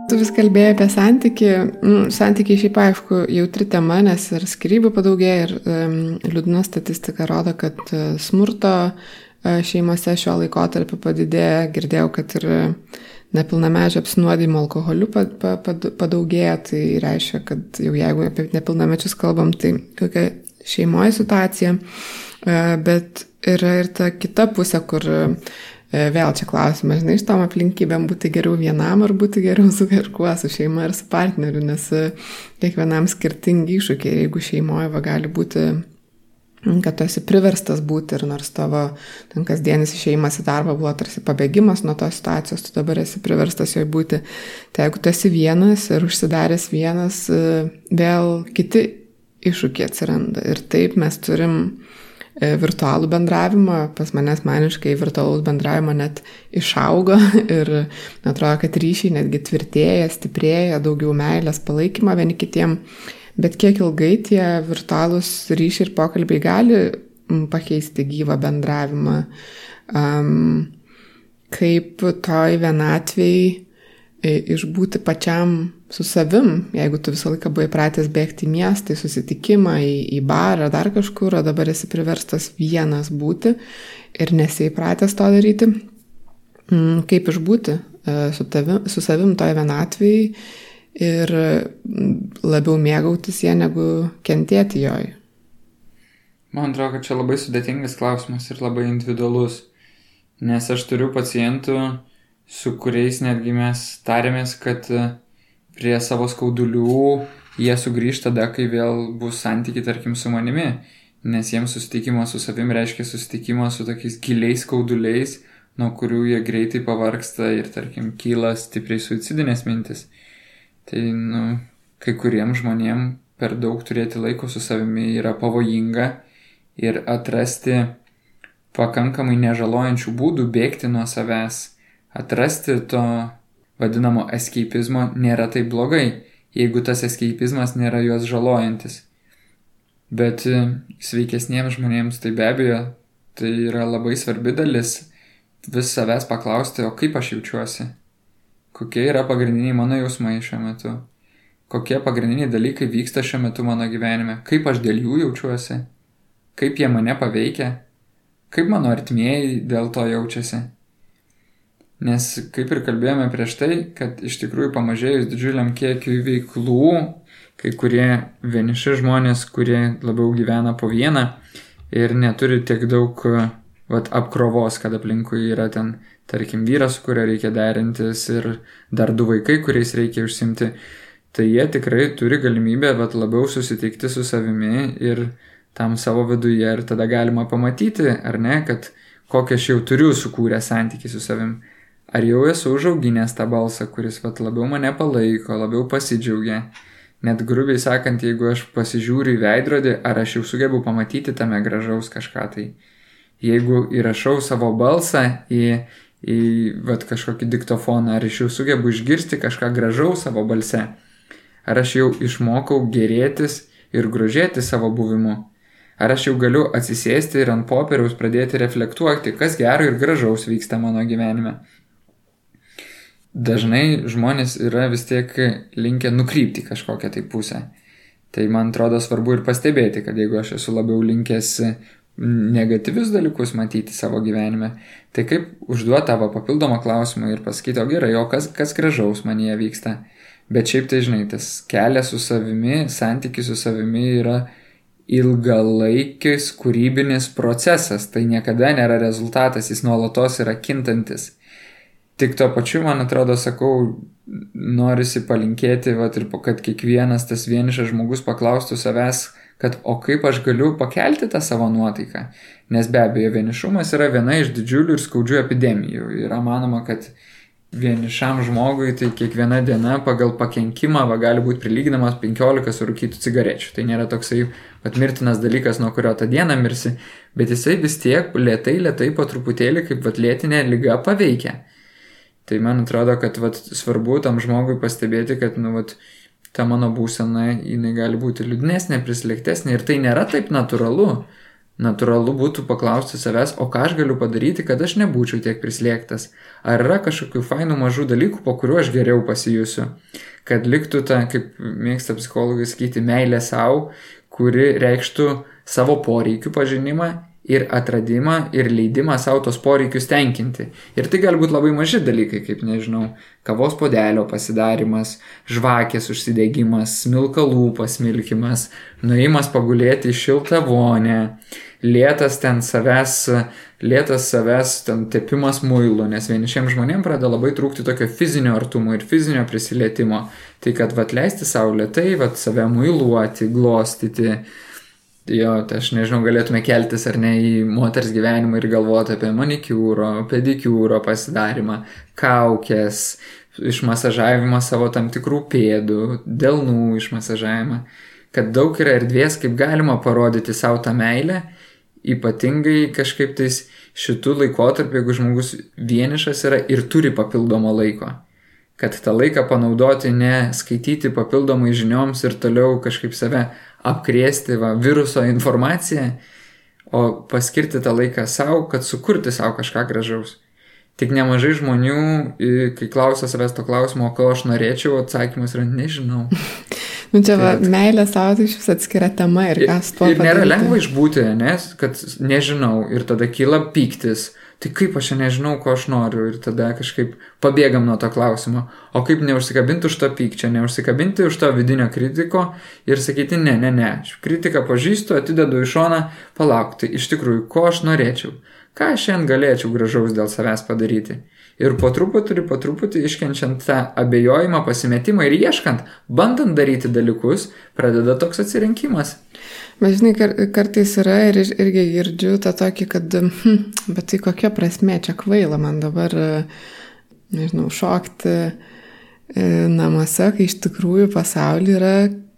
Tu vis kalbėjai apie santyki. Mm, santykiai šiaip aišku jautri tema, nes ir skirybų padaugėja, ir um, liūdna statistika rodo, kad uh, smurto uh, šeimose šio laikotarpio padidėja. Girdėjau, kad ir uh, nepilnamečio apsinuodimo alkoholiu padaugėja, tai reiškia, kad jau jeigu apie nepilnamečius kalbam, tai kokia šeimoje situacija, e, bet yra ir ta kita pusė, kur e, vėl čia klausimas, žinai, iš tom aplinkybėm būti geriau vienam ar būti geriau su kažkuo, su šeima ar su partneriu, nes e, kiekvienam skirtingi iššūkiai, jeigu šeimoje va, gali būti kad tu esi priverstas būti ir nors tavo ten kasdienis išėjimas į darbą buvo tarsi pabėgimas nuo tos situacijos, tu dabar esi priverstas joje būti. Tai jeigu tu esi vienas ir užsidaręs vienas, e, vėl kiti iššūkiai atsiranda. Ir taip mes turim e, virtualų bendravimą, pas mane asmeniškai virtualus bendravimo net išaugo ir atrodo, kad ryšiai netgi tvirtėja, stiprėja, daugiau meilės palaikymo vieni kitiem. Bet kiek ilgai tie virtualūs ryšiai ir pokalbiai gali pakeisti gyvą bendravimą, um, kaip toj vienatvėjai e, išbūti pačiam su savim, jeigu tu visą laiką buvai pratęs bėgti į miestą, į susitikimą, į, į barą, dar kažkur, o dabar esi priverstas vienas būti ir nesiįpratęs to daryti, kaip išbūti e, su, tavim, su savim toj vienatvėjai ir labiau mėgautis ją negu kentėti joj. Man atrodo, kad čia labai sudėtingas klausimas ir labai individualus, nes aš turiu pacientų, su kuriais netgi mes tarėmės, kad prie savo skaudulių jie sugrįž tada, kai vėl bus santykiai, tarkim, su manimi, nes jiems susitikimas su savim reiškia susitikimas su tokiais giliais skauduliais, nuo kurių jie greitai pavarksta ir, tarkim, kyla stipriai suicidinės mintis. Tai, nu, kai kuriem žmonėm per daug turėti laiko su savimi yra pavojinga ir atrasti pakankamai nežalojančių būdų bėgti nuo savęs, atrasti to vadinamo eskeipizmo nėra taip blogai, jeigu tas eskeipizmas nėra juos žalojantis. Bet e, sveikesniems žmonėms tai be abejo, tai yra labai svarbi dalis vis savęs paklausti, o kaip aš jaučiuosi, kokie yra pagrindiniai mano jausmai šiuo metu, kokie pagrindiniai dalykai vyksta šiuo metu mano gyvenime, kaip aš dėl jų jaučiuosi, kaip jie mane paveikia, kaip mano artimieji dėl to jaučiasi. Nes kaip ir kalbėjome prieš tai, kad iš tikrųjų pamažėjus didžiuliam kiekiui veiklų, kai kurie vieniši žmonės, kurie labiau gyvena po vieną ir neturi tiek daug vat, apkrovos, kad aplinkui yra ten, tarkim, vyras, su kuria reikia derintis ir dar du vaikai, kuriais reikia užsimti, tai jie tikrai turi galimybę vat, labiau susitikti su savimi ir tam savo viduje ir tada galima pamatyti, ar ne, kad kokią aš jau turiu sukūrę santykių su savim. Ar jau esu užauginęs tą balsą, kuris vat labiau mane palaiko, labiau pasidžiaugia. Net grubiai sakant, jeigu aš pasižiūriu į veidrodį, ar aš jau sugebu pamatyti tame gražaus kažką tai jeigu įrašau savo balsą į į vat, kažkokį diktofoną, ar iš jų sugebu išgirsti kažką gražaus savo balse, ar aš jau išmokau gerėtis ir grožėti savo buvimu, ar aš jau galiu atsisėsti ir ant popieriaus pradėti reflektuoti, kas gero ir gražaus vyksta mano gyvenime. Dažnai žmonės yra vis tiek linkę nukrypti kažkokią tai pusę. Tai man atrodo svarbu ir pastebėti, kad jeigu aš esu labiau linkęs negatyvius dalykus matyti savo gyvenime, tai kaip užduoti tavo papildomą klausimą ir pasakyti, o gerai, o kas, kas gražaus manyje vyksta. Bet šiaip tai žinai, tas kelias su savimi, santykis su savimi yra ilgalaikis kūrybinis procesas, tai niekada nėra rezultatas, jis nuolatos yra kintantis. Tik tuo pačiu, man atrodo, sakau, norisi palinkėti, vat, ir kad kiekvienas tas vienišas žmogus paklaustų savęs, kad o kaip aš galiu pakelti tą savo nuotaiką. Nes be abejo, vienišumas yra viena iš didžiulių ir skaudžių epidemijų. Yra manoma, kad vienišam žmogui tai kiekviena diena pagal pakenkimą va, gali būti prilyginamas 15 surūkytų cigarečių. Tai nėra toksai pat mirtinas dalykas, nuo kurio tą dieną mirsi, bet jisai vis tiek lietai, lietai po truputėlį kaip vat lėtinė lyga paveikia. Tai man atrodo, kad vat, svarbu tam žmogui pastebėti, kad nu, vat, ta mano būsena, jinai gali būti liūdnesnė, prislėgtesnė ir tai nėra taip natūralu. Natūralu būtų paklausti savęs, o ką aš galiu padaryti, kad aš nebūčiau tiek prislėgtas. Ar yra kažkokių fainų mažų dalykų, po kuriuo aš geriau pasijusiu. Kad liktų ta, kaip mėgsta psichologai sakyti, meilė savo, kuri reikštų savo poreikių pažinimą ir atradimą ir leidimą savo tos poreikius tenkinti. Ir tai gali būti labai maži dalykai, kaip nežinau, kavos podelio pasidarimas, žvakės užsidegimas, smilkalų pasmilkimas, nuėjimas pagulėti į šiltą vonę, lėtas ten savęs, lėtas savęs ten tepimas muilu, nes vienišiems žmonėms pradeda labai trūkti tokio fizinio artumo ir fizinio prisilietimo. Tai kad vat leisti savo lietai, vat save muiluoti, glostyti, Jo, tai aš nežinau, galėtume keltis ar ne į moters gyvenimą ir galvoti apie manikiūro, pedikiūro pasidarimą, kaukės, išmasažavimą savo tam tikrų pėdų, delnų išmasažavimą, kad daug yra erdvės, kaip galima parodyti savo tą meilę, ypatingai kažkaip tais šitų laikotarpių, jeigu žmogus vienišas yra ir turi papildomo laiko. Kad tą laiką panaudoti ne skaityti papildomai žinioms ir toliau kažkaip save apkrėsti va, viruso informaciją, o paskirti tą laiką savo, kad sukurti savo kažką gražaus. Tik nemažai žmonių, kai klauso savęs to klausimo, ko aš norėčiau, atsakymas yra nežinau. nu čia va, meilė savo tai iš vis atskira tema ir kas tuo. Ir nėra padaryti. lengva išbūti, nes, kad nežinau ir tada kyla pyktis tai kaip aš nežinau, ko aš noriu ir tada kažkaip pabėgam nuo to klausimo. O kaip neužsikabinti už to pykčio, neužsikabinti už to vidinio kritiko ir sakyti, ne, ne, ne, aš kritiką pažįstu, atidedu į šoną, palaukti, iš tikrųjų, ko aš norėčiau, ką aš šiandien galėčiau gražaus dėl savęs padaryti. Ir po truputį po truputį iškenčiant tą abejojimą, pasimetimą ir ieškant, bandant daryti dalykus, pradeda toks atsirinkimas. Bet žinai, kar, kartais yra ir irgi girdžiu tą tokį, kad, hm, bet tai kokia prasme, čia kvaila man dabar, nežinau, šokti e, namuose, kai iš tikrųjų pasaulyje yra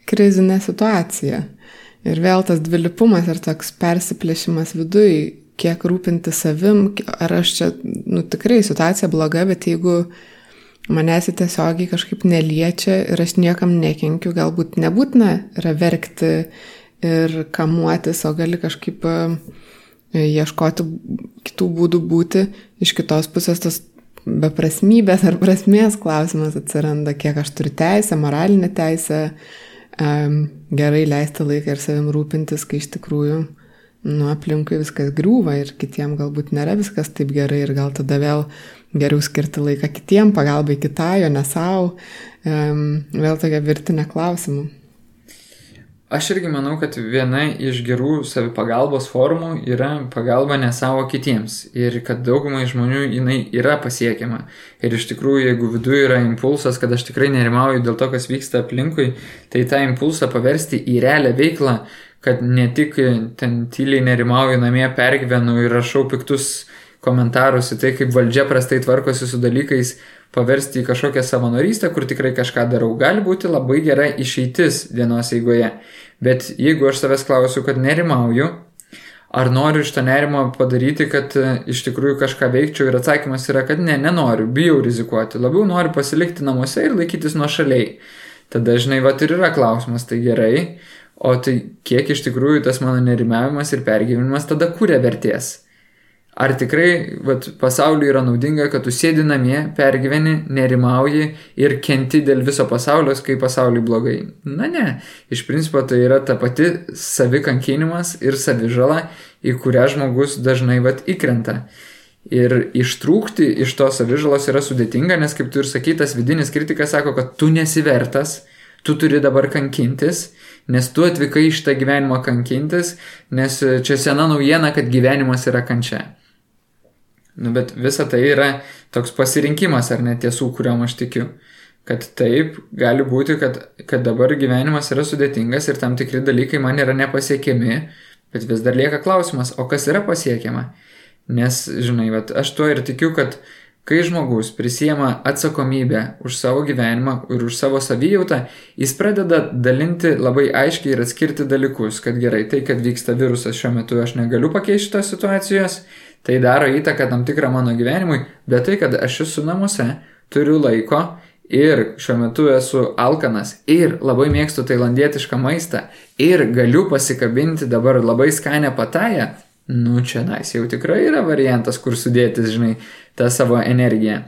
krizinė situacija. Ir vėl tas dvilipumas ir toks persiplėšimas viduje, kiek rūpinti savim, ar aš čia, nu tikrai situacija bloga, bet jeigu manęs tiesiogiai kažkaip neliečia ir aš niekam nekenkiu, galbūt nebūtina yra verkti ir kamuotis, o gali kažkaip e, ieškoti kitų būdų būti. Iš kitos pusės tas beprasmybės ar prasmės klausimas atsiranda, kiek aš turiu teisę, moralinę teisę gerai leisti laiką ir savim rūpintis, kai iš tikrųjų nu, aplinkui viskas griūva ir kitiem galbūt nėra viskas taip gerai ir gal tada vėl geriau skirti laiką kitiem, pagalbai kitai, o ne savo. Um, vėl tokia virtinė klausimų. Aš irgi manau, kad viena iš gerų savipagalbos formų yra pagalba ne savo kitiems ir kad daugumai žmonių jinai yra pasiekiama. Ir iš tikrųjų, jeigu viduje yra impulsas, kad aš tikrai nerimauju dėl to, kas vyksta aplinkui, tai tą impulsą paversti į realią veiklą, kad ne tik ten tyliai nerimauju namie, pergyvenu ir rašau piktus komentarus į tai, kaip valdžia prastai tvarkosi su dalykais, paversti į kažkokią savanorystę, kur tikrai kažką darau, gali būti labai gera išeitis dienos eigoje. Bet jeigu aš savęs klausiu, kad nerimauju, ar noriu iš to nerimo padaryti, kad e, iš tikrųjų kažką veikčiau ir atsakymas yra, kad ne, nenoriu, bijau rizikuoti, labiau noriu pasilikti namuose ir laikytis nuo šaliai. Tada dažnai va ir yra klausimas, tai gerai, o tai kiek iš tikrųjų tas mano nerimavimas ir pergyvenimas tada kūrė vertės. Ar tikrai vat, pasauliu yra naudinga, kad tu sėdi namie, pergyveni, nerimauji ir kenti dėl viso pasaulio, kai pasauliu blogai? Na ne, iš principo tai yra ta pati savikankinimas ir savižala, į kurią žmogus dažnai vat įkrenta. Ir ištrūkti iš to savižalos yra sudėtinga, nes kaip tu ir sakytas, vidinis kritikas sako, kad tu nesivertas, tu turi dabar kankintis, nes tu atvykai iš tą gyvenimą kankintis, nes čia sena naujiena, kad gyvenimas yra kančia. Nu, bet visa tai yra toks pasirinkimas ar net tiesų, kuriuom aš tikiu. Kad taip, gali būti, kad, kad dabar gyvenimas yra sudėtingas ir tam tikri dalykai man yra nepasiekiami, bet vis dar lieka klausimas, o kas yra pasiekiama? Nes, žinai, vat, aš tuo ir tikiu, kad kai žmogus prisijama atsakomybę už savo gyvenimą ir už savo savijautą, jis pradeda dalinti labai aiškiai ir atskirti dalykus, kad gerai, tai, kad vyksta virusas šiuo metu, aš negaliu pakeisti šitos situacijos, Tai daro įtaką tam tikrą mano gyvenimui, bet tai, kad aš esu namuose, turiu laiko ir šiuo metu esu alkanas ir labai mėgstu tailandietišką maistą ir galiu pasikabinti dabar labai skanę patają, nu čia nais jau tikrai yra variantas, kur sudėtis, žinai, tą savo energiją.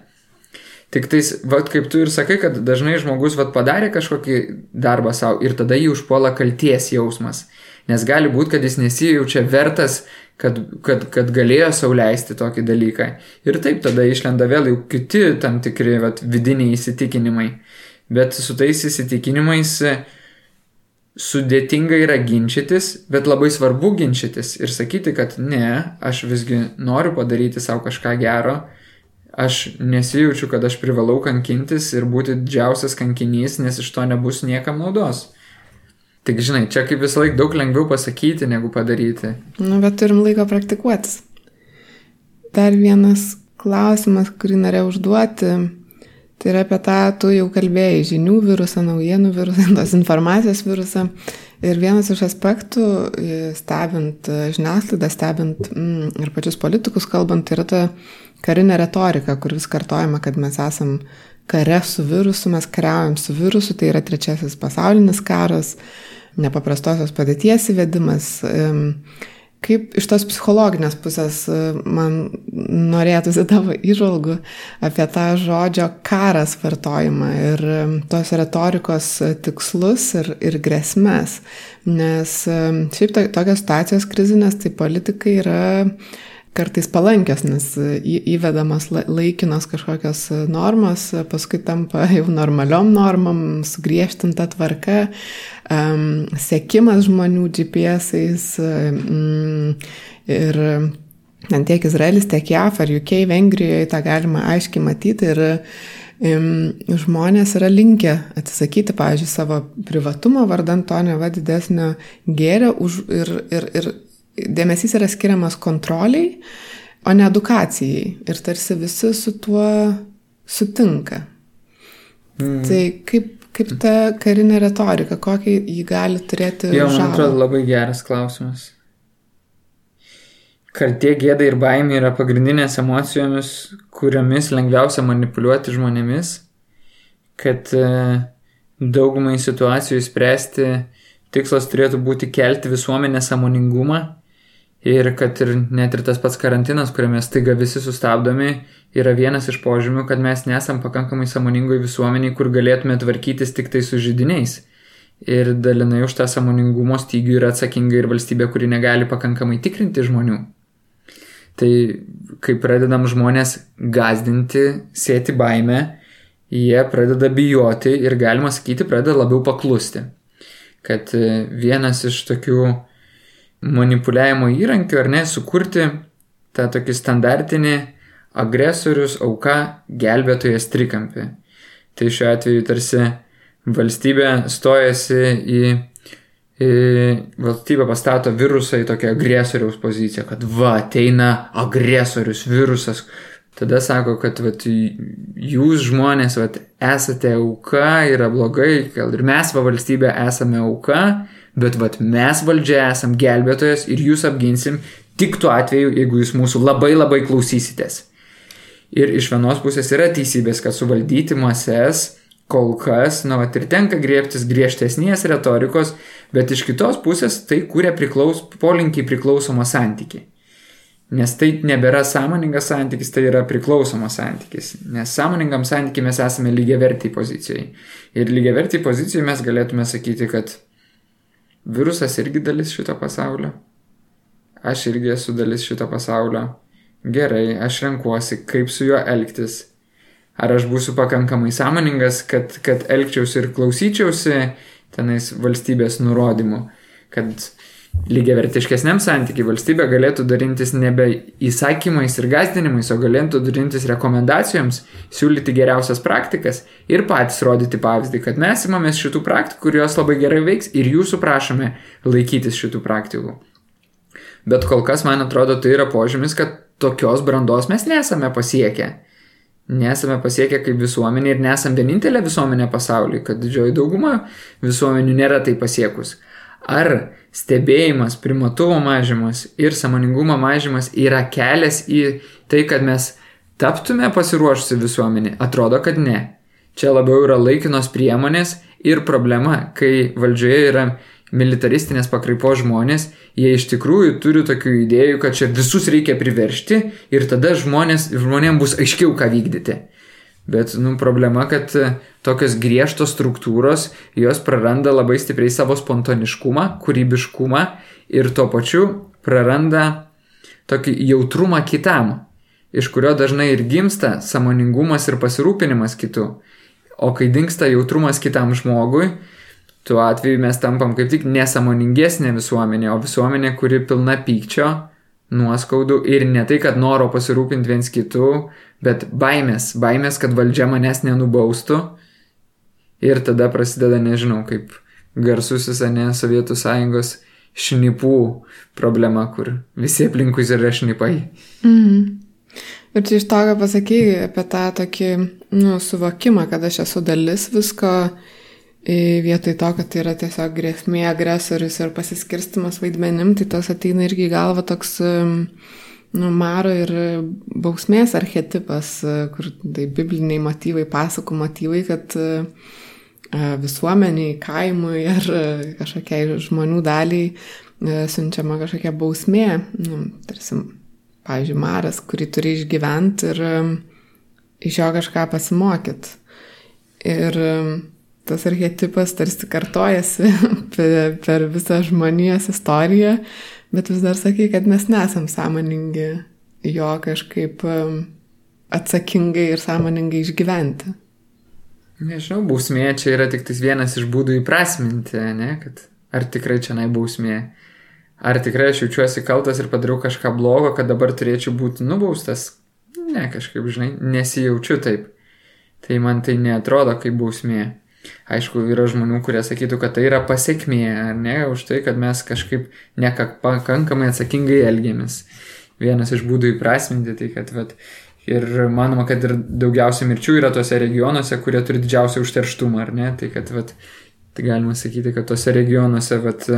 Tik tais, vad kaip tu ir sakai, kad dažnai žmogus vad padarė kažkokį darbą savo ir tada jį užpuola kalties jausmas. Nes gali būti, kad jis nesijaučia vertas kad, kad, kad galėjo sauliaisti tokį dalyką. Ir taip tada išlenda vėl jau kiti tam tikri vat, vidiniai įsitikinimai. Bet su tais įsitikinimais e, sudėtinga yra ginčytis, bet labai svarbu ginčytis ir sakyti, kad ne, aš visgi noriu padaryti savo kažką gero, aš nesijaučiu, kad aš privalau kankintis ir būti didžiausias kankinys, nes iš to nebus niekam naudos. Tik žinai, čia kaip visą laiką daug lengviau pasakyti, negu padaryti. Nu, bet turim laiko praktikuotis. Dar vienas klausimas, kurį norėjau užduoti, tai yra apie tą, tu jau kalbėjai, žinių virusą, naujienų virusą, tos informacijos virusą. Ir vienas iš aspektų, stebint žiniasklaidą, stebint mm, ir pačius politikus kalbant, yra ta karinė retorika, kur vis kartojama, kad mes esam kare su virusu, mes kariaujam su virusu, tai yra trečiasis pasaulinis karas nepaprastosios padėties įvedimas. Kaip iš tos psichologinės pusės man norėtųsi tavo įžvalgų apie tą žodžio karas vartojimą ir tos retorikos tikslus ir, ir grėsmės. Nes šiaip to, tokios situacijos krizinės, tai politikai yra kartais palankios, nes įvedamas laikinos kažkokios normos, paskui tampa jau normaliom normom, sugriežtinta tvarka, sekimas žmonių GPS-ais um, ir ten tiek Izraelis, tiek JAF ar UK, Vengrijoje tą galima aiškiai matyti ir žmonės yra linkę atsisakyti, pavyzdžiui, savo privatumo vardant to neva didesnio gėrio už, ir, ir, ir dėmesys yra skiriamas kontroliai, o ne edukacijai. Ir tarsi visi su tuo sutinka. Mm. Tai kaip, kaip ta karinė retorika, kokį jį gali turėti? Jo, man atrodo labai geras klausimas. Kaltie, gėda ir baimė yra pagrindinės emocijomis, kuriomis lengviausia manipuliuoti žmonėmis, kad e, daugumai situacijų spręsti tikslas turėtų būti kelti visuomenės samoningumą Ir kad ir net ir tas pats karantinas, kuriame staiga visi sustabdomi, yra vienas iš požymių, kad mes nesam pakankamai samoningoj visuomeniai, kur galėtume tvarkytis tik tai su žydiniais. Ir dalinai už tą samoningumo stygių yra atsakinga ir valstybė, kuri negali pakankamai tikrinti žmonių. Tai kai pradedam žmonės gazdinti, sėti baimę, jie pradeda bijoti ir galima sakyti, pradeda labiau paklusti. Kad vienas iš tokių manipuliavimo įrankiu, ar ne, sukurti tą tokį standartinį agresorius, auka, gelbėtojas trikampį. Tai šiuo atveju tarsi valstybė stojasi į, į valstybė pastato virusą į tokią agresoriaus poziciją, kad va, ateina agresorius, virusas, tada sako, kad vat, jūs žmonės vat, esate auka, yra blogai, gal ir mes va valstybė esame auka, bet vat, mes valdžia esam gelbėtojas ir jūs apginsim tik tuo atveju, jeigu jūs mūsų labai labai klausysitės. Ir iš vienos pusės yra teisybės, kad suvaldyti mases kol kas, na, va, ir tenka griebtis griežtesnės retorikos, bet iš kitos pusės tai kūrė priklaus, polinkiai priklausomą santykiai. Nes tai nebėra sąmoningas santykis, tai yra priklausomas santykis. Nes sąmoningam santykiai mes esame lygiavertiai pozicijai. Ir lygiavertiai pozicijai mes galėtume sakyti, kad virusas irgi dalis šito pasaulio. Aš irgi esu dalis šito pasaulio. Gerai, aš renkuosi, kaip su juo elgtis. Ar aš būsiu pakankamai sąmoningas, kad, kad elgčiausi ir klausyčiausi tenais valstybės nurodymų. Kad lygiavertiškesniam santykiai valstybė galėtų darintis nebe įsakymais ir gazdinimais, o galėtų darintis rekomendacijoms, siūlyti geriausias praktikas ir patys rodyti pavyzdį, kad mes imamės šitų praktikų, kurios labai gerai veiks ir jūsų prašome laikytis šitų praktikų. Bet kol kas, man atrodo, tai yra požymis, kad tokios brandos mes nesame pasiekę. Nesame pasiekę kaip visuomenė ir nesame vienintelė visuomenė pasaulyje, kad didžioji dauguma visuomenių nėra tai pasiekus. Ar stebėjimas, primatuvo mažymas ir samoningumo mažymas yra kelias į tai, kad mes taptume pasiruošusi visuomenį? Atrodo, kad ne. Čia labiau yra laikinos priemonės ir problema, kai valdžioje yra militaristinės pakraipos žmonės, jie iš tikrųjų turi tokių idėjų, kad čia visus reikia priveršti ir tada žmonės, žmonėms bus aiškiau, ką vykdyti. Bet, nu, problema, kad e, tokios griežtos struktūros, jos praranda labai stipriai savo spontaniškumą, kūrybiškumą ir tuo pačiu praranda tokį jautrumą kitam, iš kurio dažnai ir gimsta samoningumas ir pasirūpinimas kitu. O kai dinksta jautrumas kitam žmogui, tuo atveju mes tampam kaip tik nesamoningesnė visuomenė, o visuomenė, kuri pilna pykčio, nuoskaudų ir ne tai, kad noro pasirūpinti viens kitų, bet baimės, baimės, kad valdžia manęs nenubaustų. Ir tada prasideda, nežinau, kaip garsusis, ne, Sovietų sąjungos šnipų problema, kur visi aplinkui yra šnipai. Mhm. Ir čia iš to, ką pasakėjai apie tą tokį, nu, suvokimą, kad aš esu dalis visko, vietoj to, kad tai yra tiesiog grėsmė, agresorius ir pasiskirstimas vaidmenim, tai tas ateina irgi į galvą toks nu, maro ir bausmės archetipas, kur tai bibliniai motyvai, pasakų motyvai, kad visuomeniai, kaimui ar kažkokiai žmonių daliai siunčiama kažkokia bausmė, nu, tarsi, pavyzdžiui, maras, kurį turi išgyventi ir iš jo kažką pasimokyti. Ir tas archetipas tarsi kartojasi per visą žmonijos istoriją, bet vis dar sakai, kad mes nesam sąmoningi jo kažkaip atsakingai ir sąmoningai išgyventi. Nežinau, bausmė čia yra tik vienas iš būdų įprasminti, ne, kad ar tikrai čia nai bausmė, ar tikrai aš jaučiuosi kaltas ir padariau kažką blogo, kad dabar turėčiau būti nubaustas. Ne, kažkaip, žinai, nesijaučiu taip. Tai man tai netrodo kaip bausmė. Aišku, yra žmonių, kurie sakytų, kad tai yra pasiekmė, ar ne, už tai, kad mes kažkaip nepakankamai atsakingai elgiamės. Vienas iš būdų įprasminti tai, kad vat, ir manoma, kad ir daugiausia mirčių yra tose regionuose, kurie turi didžiausią užterštumą, ar ne, tai kad vat, tai galima sakyti, kad tose regionuose vat,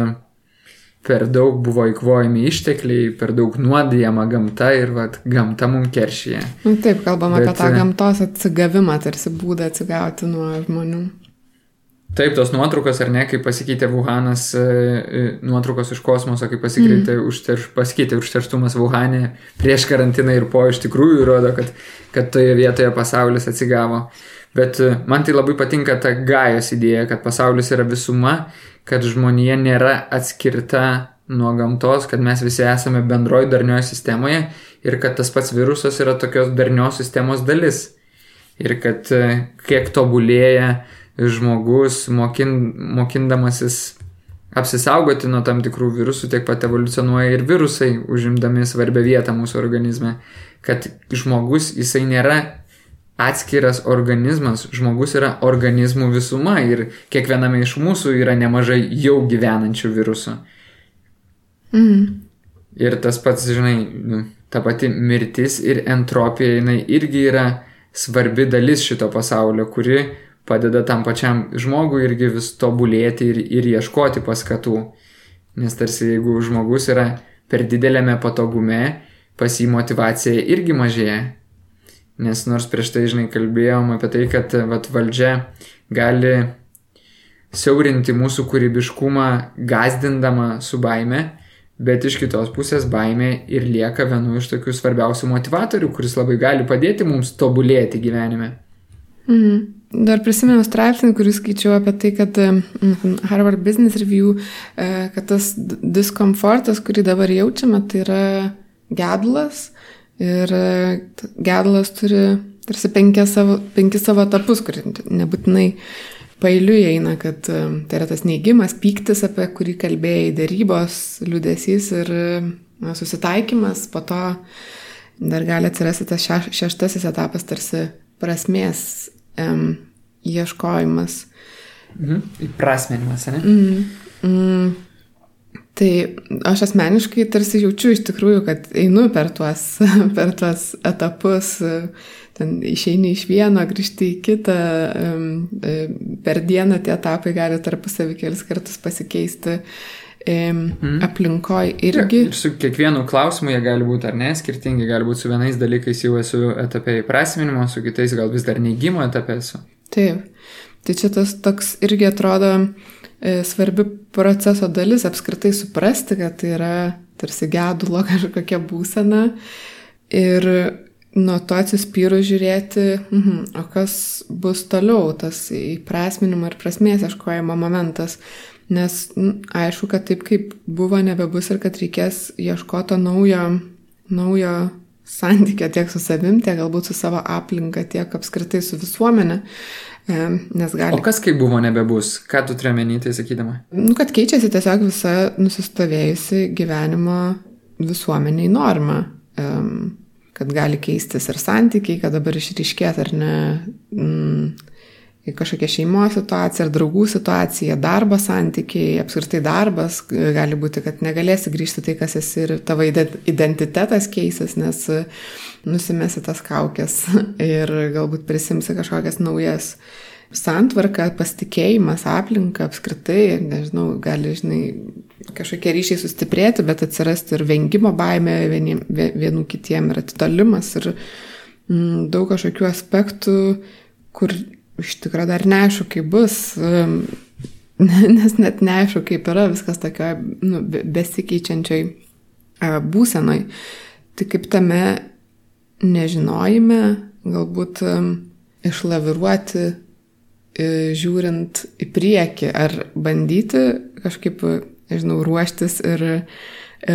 per daug buvo įkvojami ištekliai, per daug nuodijama gamta ir vat, gamta mums keršyje. Nu, taip, kalbam Bet, apie tą gamtos atsigavimą, tarsi būdą atsigauti nuo žmonių. Taip, tos nuotraukos, ar ne, kaip pasikeitė Wuhanas, e, e, nuotraukos iš kosmoso, kaip pasikeitė, mm. užterš, pasikeitė užterštumas Wuhanė prieš karantiną ir po iš tikrųjų rodo, kad, kad toje vietoje pasaulis atsigavo. Bet e, man tai labai patinka ta gajos idėja, kad pasaulis yra visuma, kad žmonija nėra atskirta nuo gamtos, kad mes visi esame bendroji darnioje sistemoje ir kad tas pats virusas yra tokios darnios sistemos dalis. Ir kad kiek tobulėja žmogus mokin, mokindamasis apsisaugoti nuo tam tikrų virusų, tiek pat evoliucionuoja ir virusai, užimdami svarbę vietą mūsų organizme. Kad žmogus, jisai nėra atskiras organizmas, žmogus yra organizmų visuma ir kiekviename iš mūsų yra nemažai jau gyvenančių virusų. Mm. Ir tas pats, žinai, nu, ta pati mirtis ir entropija, jinai irgi yra svarbi dalis šito pasaulio, kuri padeda tam pačiam žmogui irgi vis tobulėti ir, ir ieškoti paskatų. Nes tarsi jeigu žmogus yra per didelėme patogume, pas jį motivacija irgi mažėja. Nes nors prieš tai, žinai, kalbėjom apie tai, kad vat, valdžia gali siaurinti mūsų kūrybiškumą, gazdindama su baime, bet iš kitos pusės baimė ir lieka vienu iš tokių svarbiausių motivatorių, kuris labai gali padėti mums tobulėti gyvenime. Mhm. Dar prisimenu straipsnį, kurį skaičiau apie tai, kad mm, Harvard Business Review, e, kad tas diskomfortas, kurį dabar jaučiame, tai yra gedulas. Ir e, gedulas turi tarsi savo, penkis savo etapus, kur nebūtinai pailiui eina, kad e, tai yra tas neigimas, pyktis, apie kurį kalbėjai, dėrybos, liūdėsys ir na, susitaikymas, po to dar gali atsirasti tas šeštasis etapas, tarsi prasmės um, ieškojimas. Mhm. Įprasmenimas, ne? Mm, mm. Tai aš asmeniškai tarsi jaučiu iš tikrųjų, kad einu per tuos, per tuos etapus, ten išeini iš vieno, grįžti į kitą, per dieną tie etapai gali tarpusavį kelis kartus pasikeisti mm. aplinkoje irgi. Ir su kiekvienu klausimu jie gali būti ar ne skirtingi, gali būti su vienais dalykais jau esu etape įprasminimo, su kitais gal vis dar neįgymo etape esu. Taip, tai čia tas toks irgi atrodo e, svarbi proceso dalis apskritai suprasti, kad tai yra tarsi gedulo kažkokia būsena ir nuo to atsispyru žiūrėti, mhm, o kas bus toliau, tas įprasminimo ir prasmės ieškojimo momentas. Nes aišku, kad taip kaip buvo, nebebus ir kad reikės ieškoti naujo, naujo santykio tiek su savim, tiek galbūt su savo aplinka, tiek apskritai su visuomenė. Nes gali... O kas kaip buvo nebebus? Ką tu turi menyti, sakydama? Nu, kad keičiasi tiesiog visa nusistovėjusi gyvenimo visuomeniai norma. Kad gali keistis ir santykiai, kad dabar išryškės ar ne. Mm, kažkokia šeimos situacija ar draugų situacija, darbo santykiai, apskritai darbas, gali būti, kad negalėsi grįžti tai, kas esi ir tavo identitetas keisis, nes nusimesi tas kaukės ir galbūt prisimsi kažkokias naujas santvarka, pasitikėjimas, aplinka, apskritai, nežinau, gali, žinai, kažkokie ryšiai sustiprėti, bet atsirasti ir vengimo baime vienų, vienų kitiem ir atitolimas ir mm, daug kažkokių aspektų, kur iš tikrųjų dar neaišku, kaip bus, nes net neaišku, kaip yra viskas tokio nu, besikeičiančioj būsenoj. Tai kaip tame nežinojime galbūt išlaviruoti, e, žiūrint į priekį, ar bandyti kažkaip, nežinau, ruoštis ir e,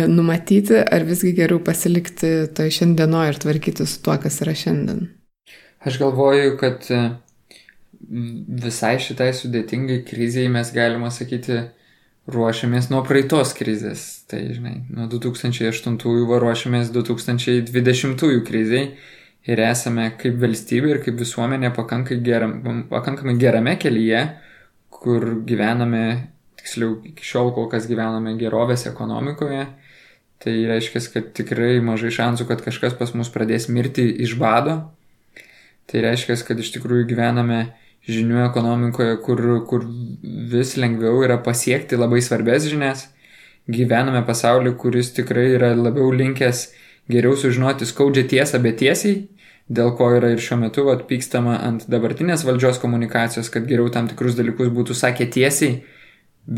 numatyti, ar visgi geriau pasilikti toj šiandieno ir tvarkyti su tuo, kas yra šiandien. Aš galvoju, kad visai šitai sudėtingai kriziai mes galima sakyti ruošiamės nuo praeitos krizės. Tai, žinai, nuo 2008 va ruošiamės 2020 kriziai ir esame kaip valstybė ir kaip visuomenė pakankamai, geram, pakankamai gerame kelyje, kur gyvename, tiksliau, iki šiol kol kas gyvename gerovės ekonomikoje. Tai reiškia, kad tikrai mažai šansų, kad kažkas pas mus pradės mirti iš bado. Tai reiškia, kad iš tikrųjų gyvename žinių ekonomikoje, kur, kur vis lengviau yra pasiekti labai svarbės žinias. Gyvename pasauliu, kuris tikrai yra labiau linkęs geriau sužinoti skaudžią tiesą, bet tiesiai, dėl ko yra ir šiuo metu atpykstama ant dabartinės valdžios komunikacijos, kad geriau tam tikrus dalykus būtų sakę tiesiai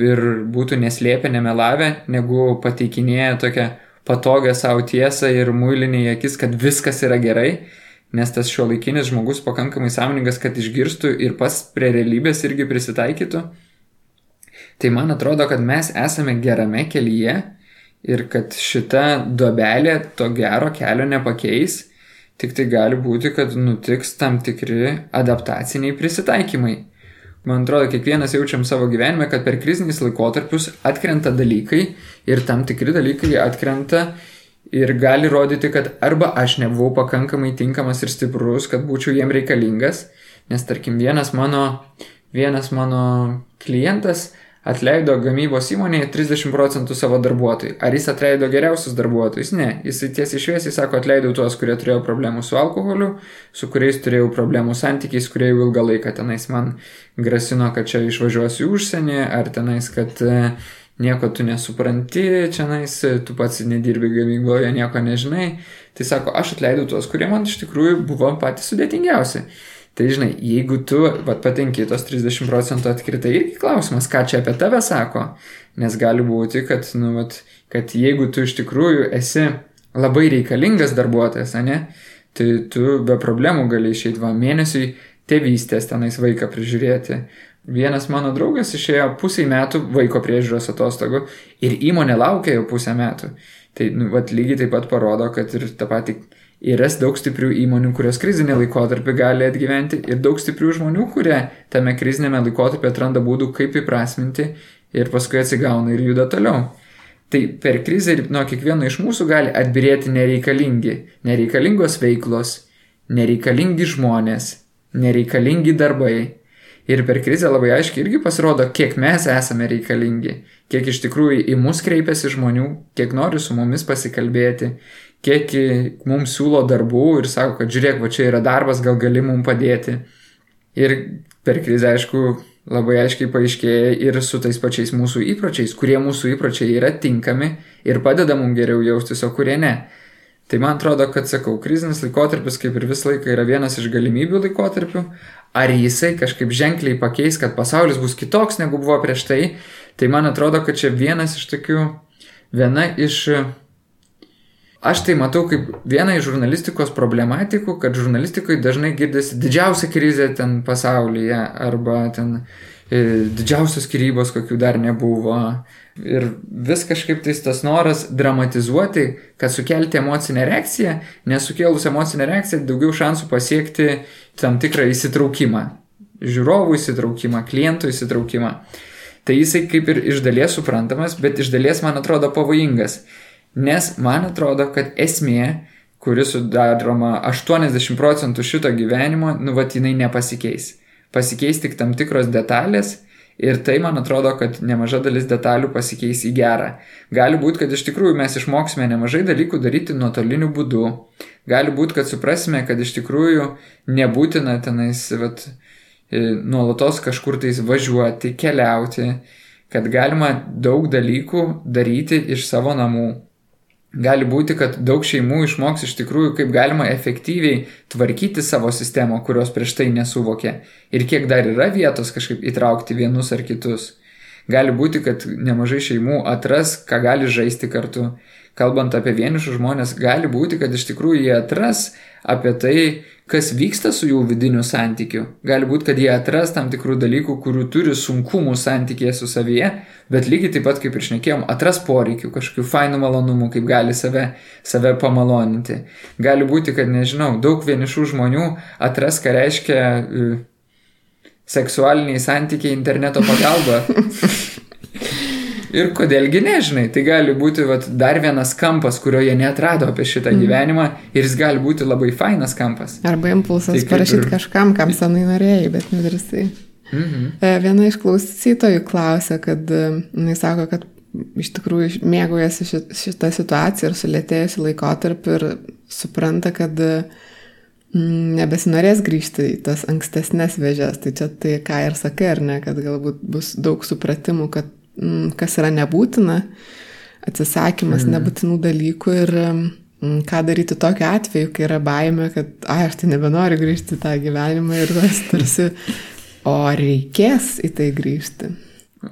ir būtų neslėpę, nemelavę, negu pateikinėję tokią patogią savo tiesą ir muilinį akis, kad viskas yra gerai nes tas šio laikinis žmogus pakankamai sąmoningas, kad išgirstų ir pas prie realybės irgi prisitaikytų. Tai man atrodo, kad mes esame gerame kelyje ir kad šita dobelė to gero kelio nepakeis, tik tai gali būti, kad nutiks tam tikri adaptaciniai prisitaikymai. Man atrodo, kiekvienas jaučiam savo gyvenime, kad per krizinius laikotarpius atkrenta dalykai ir tam tikri dalykai atkrenta ir gali rodyti, kad arba aš nebuvau pakankamai tinkamas ir stiprus, kad būčiau jiem reikalingas, nes tarkim vienas mano, vienas mano klientas atleido gamybos įmonėje 30 procentų savo darbuotojų. Ar jis atleido geriausius darbuotojus? Ne. Jis tiesiai šviesiai sako, atleidau tuos, kurie turėjo problemų su alkoholiu, su kuriais turėjau problemų santykiais, kurie jau ilgą laiką tenais man grasino, kad čia išvažiuosiu į užsienį, ar tenais, kad e, nieko tu nesupranti, čia nais, tu pats nedirbi gamykloje, nieko nežinai. Tai sako, aš atleidau tuos, kurie man iš tikrųjų buvo patys sudėtingiausi. Tai žinai, jeigu tu vat, patenki tos 30 procentų atkritai, irgi klausimas, ką čia apie tave sako. Nes gali būti, kad, nu, vat, kad jeigu tu iš tikrųjų esi labai reikalingas darbuotojas, ne, tai tu be problemų gali išeiti va mėnesiui tėvystės tenais vaiką prižiūrėti. Vienas mano draugas išėjo pusiai metų vaiko priežiūros atostogų ir įmonė laukia jau pusę metų. Tai, nu, vat, lygiai taip pat parodo, kad ir tą patį yra daug stiprių įmonių, kurios krizinį laikotarpį gali atgyventi ir daug stiprių žmonių, kurie tame krizinėme laikotarpį atranda būdų, kaip įprasminti ir paskui atsigauna ir juda toliau. Tai per krizę nuo kiekvieno iš mūsų gali atbirėti nereikalingi, nereikalingos veiklos, nereikalingi žmonės, nereikalingi darbai. Ir per krizę labai aiškiai irgi pasirodo, kiek mes esame reikalingi, kiek iš tikrųjų į mus kreipiasi žmonių, kiek nori su mumis pasikalbėti, kiek mums siūlo darbų ir sako, kad žiūrėk, va čia yra darbas, gal gali mums padėti. Ir per krizę, aišku, labai aiškiai paaiškėja ir su tais pačiais mūsų įpročiais, kurie mūsų įpročiai yra tinkami ir padeda mums geriau jaustis, o kurie ne. Tai man atrodo, kad sakau, krizinis laikotarpis kaip ir visą laiką yra vienas iš galimybių laikotarpių. Ar jisai kažkaip ženkliai pakeis, kad pasaulis bus kitoks negu buvo prieš tai, tai man atrodo, kad čia vienas iš tokių, viena iš Aš tai matau kaip vieną iš žurnalistikos problematikų, kad žurnalistikoje dažnai girdisi didžiausia krizė ten pasaulyje arba ten e, didžiausios skirybos, kokių dar nebuvo. Ir vis kažkaip tais tas noras dramatizuoti, kad sukelti emocinę reakciją, nesukėlus emocinę reakciją, daugiau šansų pasiekti tam tikrą įsitraukimą. Žiūrovų įsitraukimą, klientų įsitraukimą. Tai jisai kaip ir iš dalies suprantamas, bet iš dalies man atrodo pavojingas. Nes man atrodo, kad esmė, kuri sudaroma 80 procentų šito gyvenimo, nu, va, jinai nepasikeis. Pasikeis tik tam tikros detalės ir tai, man atrodo, kad nemaža dalis detalių pasikeis į gerą. Gali būti, kad iš tikrųjų mes išmoksime nemažai dalykų daryti nuotoliniu būdu. Gali būti, kad suprasime, kad iš tikrųjų nebūtina tenais, vat, e, nuolatos kažkur tais važiuoti, keliauti, kad galima daug dalykų daryti iš savo namų Gali būti, kad daug šeimų išmoks iš tikrųjų, kaip galima efektyviai tvarkyti savo sistemą, kurios prieš tai nesuvokė ir kiek dar yra vietos kažkaip įtraukti vienus ar kitus. Gali būti, kad nemažai šeimų atras, ką gali žaisti kartu. Kalbant apie vienišus žmonės, gali būti, kad iš tikrųjų jie atras apie tai, kas vyksta su jų vidiniu santykiu. Gali būti, kad jie atras tam tikrų dalykų, kurių turi sunkumų santykėje su savyje, bet lygiai taip pat, kaip ir šnekėjom, atras poreikių, kažkokių fainų malonumų, kaip gali save, save pamaloninti. Gali būti, kad, nežinau, daug vienišų žmonių atras, ką reiškia uh, seksualiniai santykiai interneto pagalba. Ir kodėlgi nežinai, tai gali būti vat, dar vienas kampas, kurio jie netrado apie šitą mm. gyvenimą ir jis gali būti labai fainas kampas. Arba impulsas tai parašyti ir... kažkam, kam senai norėjai, bet nedrįsai. Mm -hmm. Viena iš klausytojų klausė, kad e, jis sako, kad iš tikrųjų mėgaujasi šitą situaciją ir sulėtėjusi laikotarpį ir supranta, kad mm, nebesinorės grįžti į tas ankstesnės vėžės. Tai čia tai, ką ir sakai, ar ne, kad galbūt bus daug supratimų, kad kas yra nebūtina, atsisakymas mm. nebūtinų dalykų ir mm, ką daryti tokiu atveju, kai yra baime, kad, ai, aš tai nebenoriu grįžti į tą gyvenimą ir tas tarsi, o reikės į tai grįžti.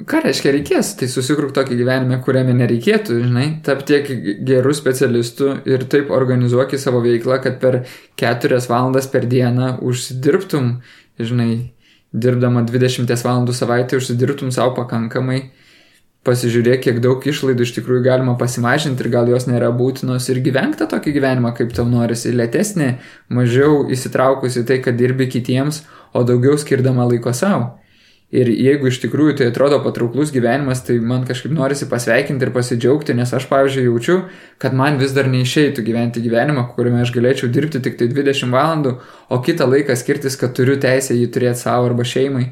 Ką reiškia reikės? Tai susikruk tokį gyvenimą, kuriame nereikėtų, žinai, tap tiek gerų specialistų ir taip organizuoki savo veiklą, kad per keturias valandas per dieną užsidirbtum, žinai, dirbdama 20 valandų savaitę užsidirbtum savo pakankamai pasižiūrėk, kiek daug išlaidų iš tikrųjų galima pasimažinti ir gal jos nėra būtinos ir gyvenk tą tokį gyvenimą, kaip tau norisi, lėtesnį, mažiau įsitraukusi tai, kad dirbi kitiems, o daugiau skirdama laiko savo. Ir jeigu iš tikrųjų tai atrodo patrauklus gyvenimas, tai man kažkaip norisi pasveikinti ir pasidžiaugti, nes aš, pavyzdžiui, jaučiu, kad man vis dar neišeitų gyventi gyvenimą, kuriame aš galėčiau dirbti tik tai 20 valandų, o kitą laiką skirtis, kad turiu teisę jį turėti savo arba šeimai.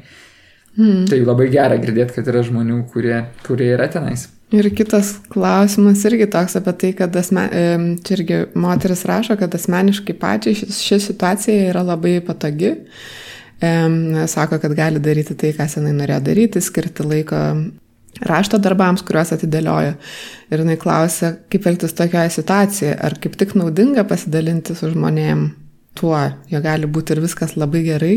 Hmm. Tai labai gera girdėti, kad yra žmonių, kurie, kurie yra tenais. Ir kitas klausimas irgi toks apie tai, kad asme, čia irgi moteris rašo, kad asmeniškai pačiai ši, ši situacija yra labai patogi. Sako, kad gali daryti tai, ką senai norėjo daryti, skirti laiko rašto darbams, kuriuos atidėliojo. Ir jinai klausia, kaip elgtis tokioje situacijoje, ar kaip tik naudinga pasidalinti su žmonėm tuo, jo gali būti ir viskas labai gerai,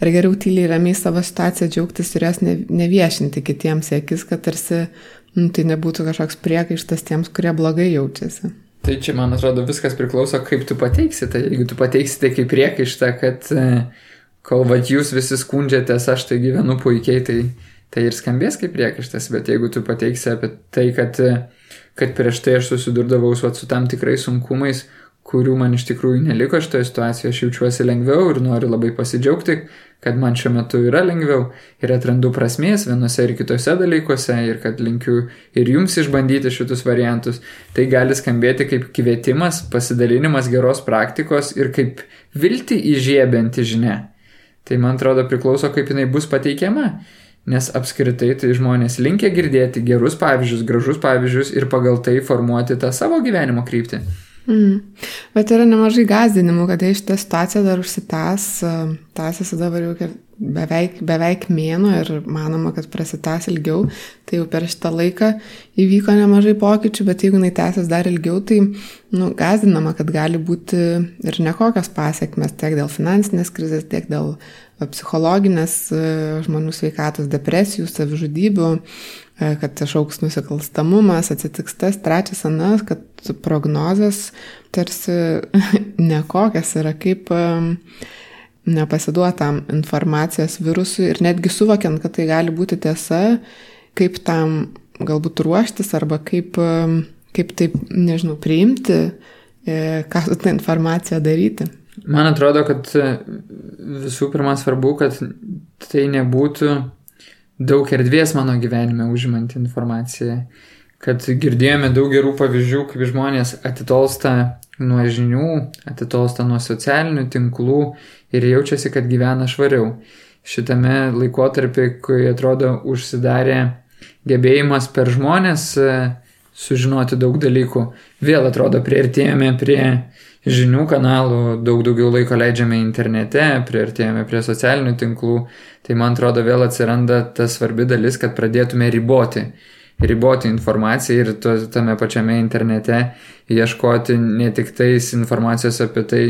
ar geriau tyliai ramiai savo situaciją džiaugtis ir jos neviešinti kitiems akis, kad tarsi nu, tai nebūtų kažkoks priekaištas tiems, kurie blogai jaučiasi. Tai čia, man atrodo, viskas priklauso, kaip tu pateiksi. Tai jeigu tu pateiksi tai kaip priekaištą, kad e, kol vad jūs visi skundžiatės, aš tai gyvenu puikiai, tai, tai ir skambės kaip priekaištas, bet jeigu tu pateiksi apie tai, kad, kad prieš tai aš susidurdavau su, su tam tikrais sunkumais, kurių man iš tikrųjų neliko šitoje situacijoje, aš jaučiuosi lengviau ir noriu labai pasidžiaugti, kad man šiuo metu yra lengviau ir atrandu prasmės vienose ir kitose dalykuose ir kad linkiu ir jums išbandyti šitus variantus. Tai gali skambėti kaip kvietimas, pasidalinimas geros praktikos ir kaip vilti įžiebinti žinia. Tai man atrodo priklauso, kaip jinai bus pateikiama. Nes apskritai tai žmonės linkia girdėti gerus pavyzdžius, gražus pavyzdžius ir pagal tai formuoti tą savo gyvenimo kryptį. Mm. Bet yra nemažai gazdinimų, kad jei šitą situaciją dar užsitęs, tęsiasi dabar jau beveik, beveik mėno ir manoma, kad prasitęs ilgiau, tai jau per šitą laiką įvyko nemažai pokyčių, bet jeigu jinai tęsis dar ilgiau, tai nu, gazdinama, kad gali būti ir nekokios pasiekmes tiek dėl finansinės krizės, tiek dėl psichologinės žmonių sveikatos, depresijų, savižudybių, E, kad išauks nusikalstamumas, atsitiks tas, trečias anas, kad prognozes tarsi nekokias yra, kaip e, nepasiduotam informacijos virusui ir netgi suvokiant, kad tai gali būti tiesa, kaip tam galbūt ruoštis arba kaip, e, kaip taip, nežinau, priimti, ką su tą informaciją daryti. Man atrodo, kad visų pirma svarbu, kad tai nebūtų daug erdvės mano gyvenime užimanti informacija, kad girdėjome daug gerų pavyzdžių, kaip žmonės atitolsta nuo žinių, atitolsta nuo socialinių tinklų ir jaučiasi, kad gyvena švariau. Šitame laikotarpį, kai atrodo užsidarė gebėjimas per žmonės e, sužinoti daug dalykų, vėl atrodo prieartėjame prie žinių kanalų, daug daugiau laiko leidžiame internete, priartėjame prie socialinių tinklų, tai man atrodo vėl atsiranda ta svarbi dalis, kad pradėtume riboti. Riboti informaciją ir to, tame pačiame internete ieškoti ne tik tais informacijos apie tai,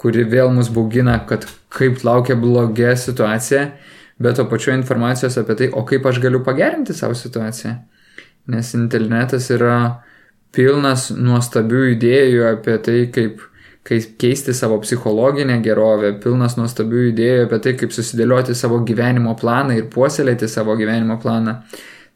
kuri vėl mus baugina, kad kaip laukia blogia situacija, bet to pačiu informacijos apie tai, o kaip aš galiu pagerinti savo situaciją. Nes internetas yra pilnas nuostabių idėjų apie tai, kaip kaip keisti savo psichologinę gerovę, pilnas nuostabių idėjų apie tai, kaip susidėlioti savo gyvenimo planą ir puoselėti savo gyvenimo planą.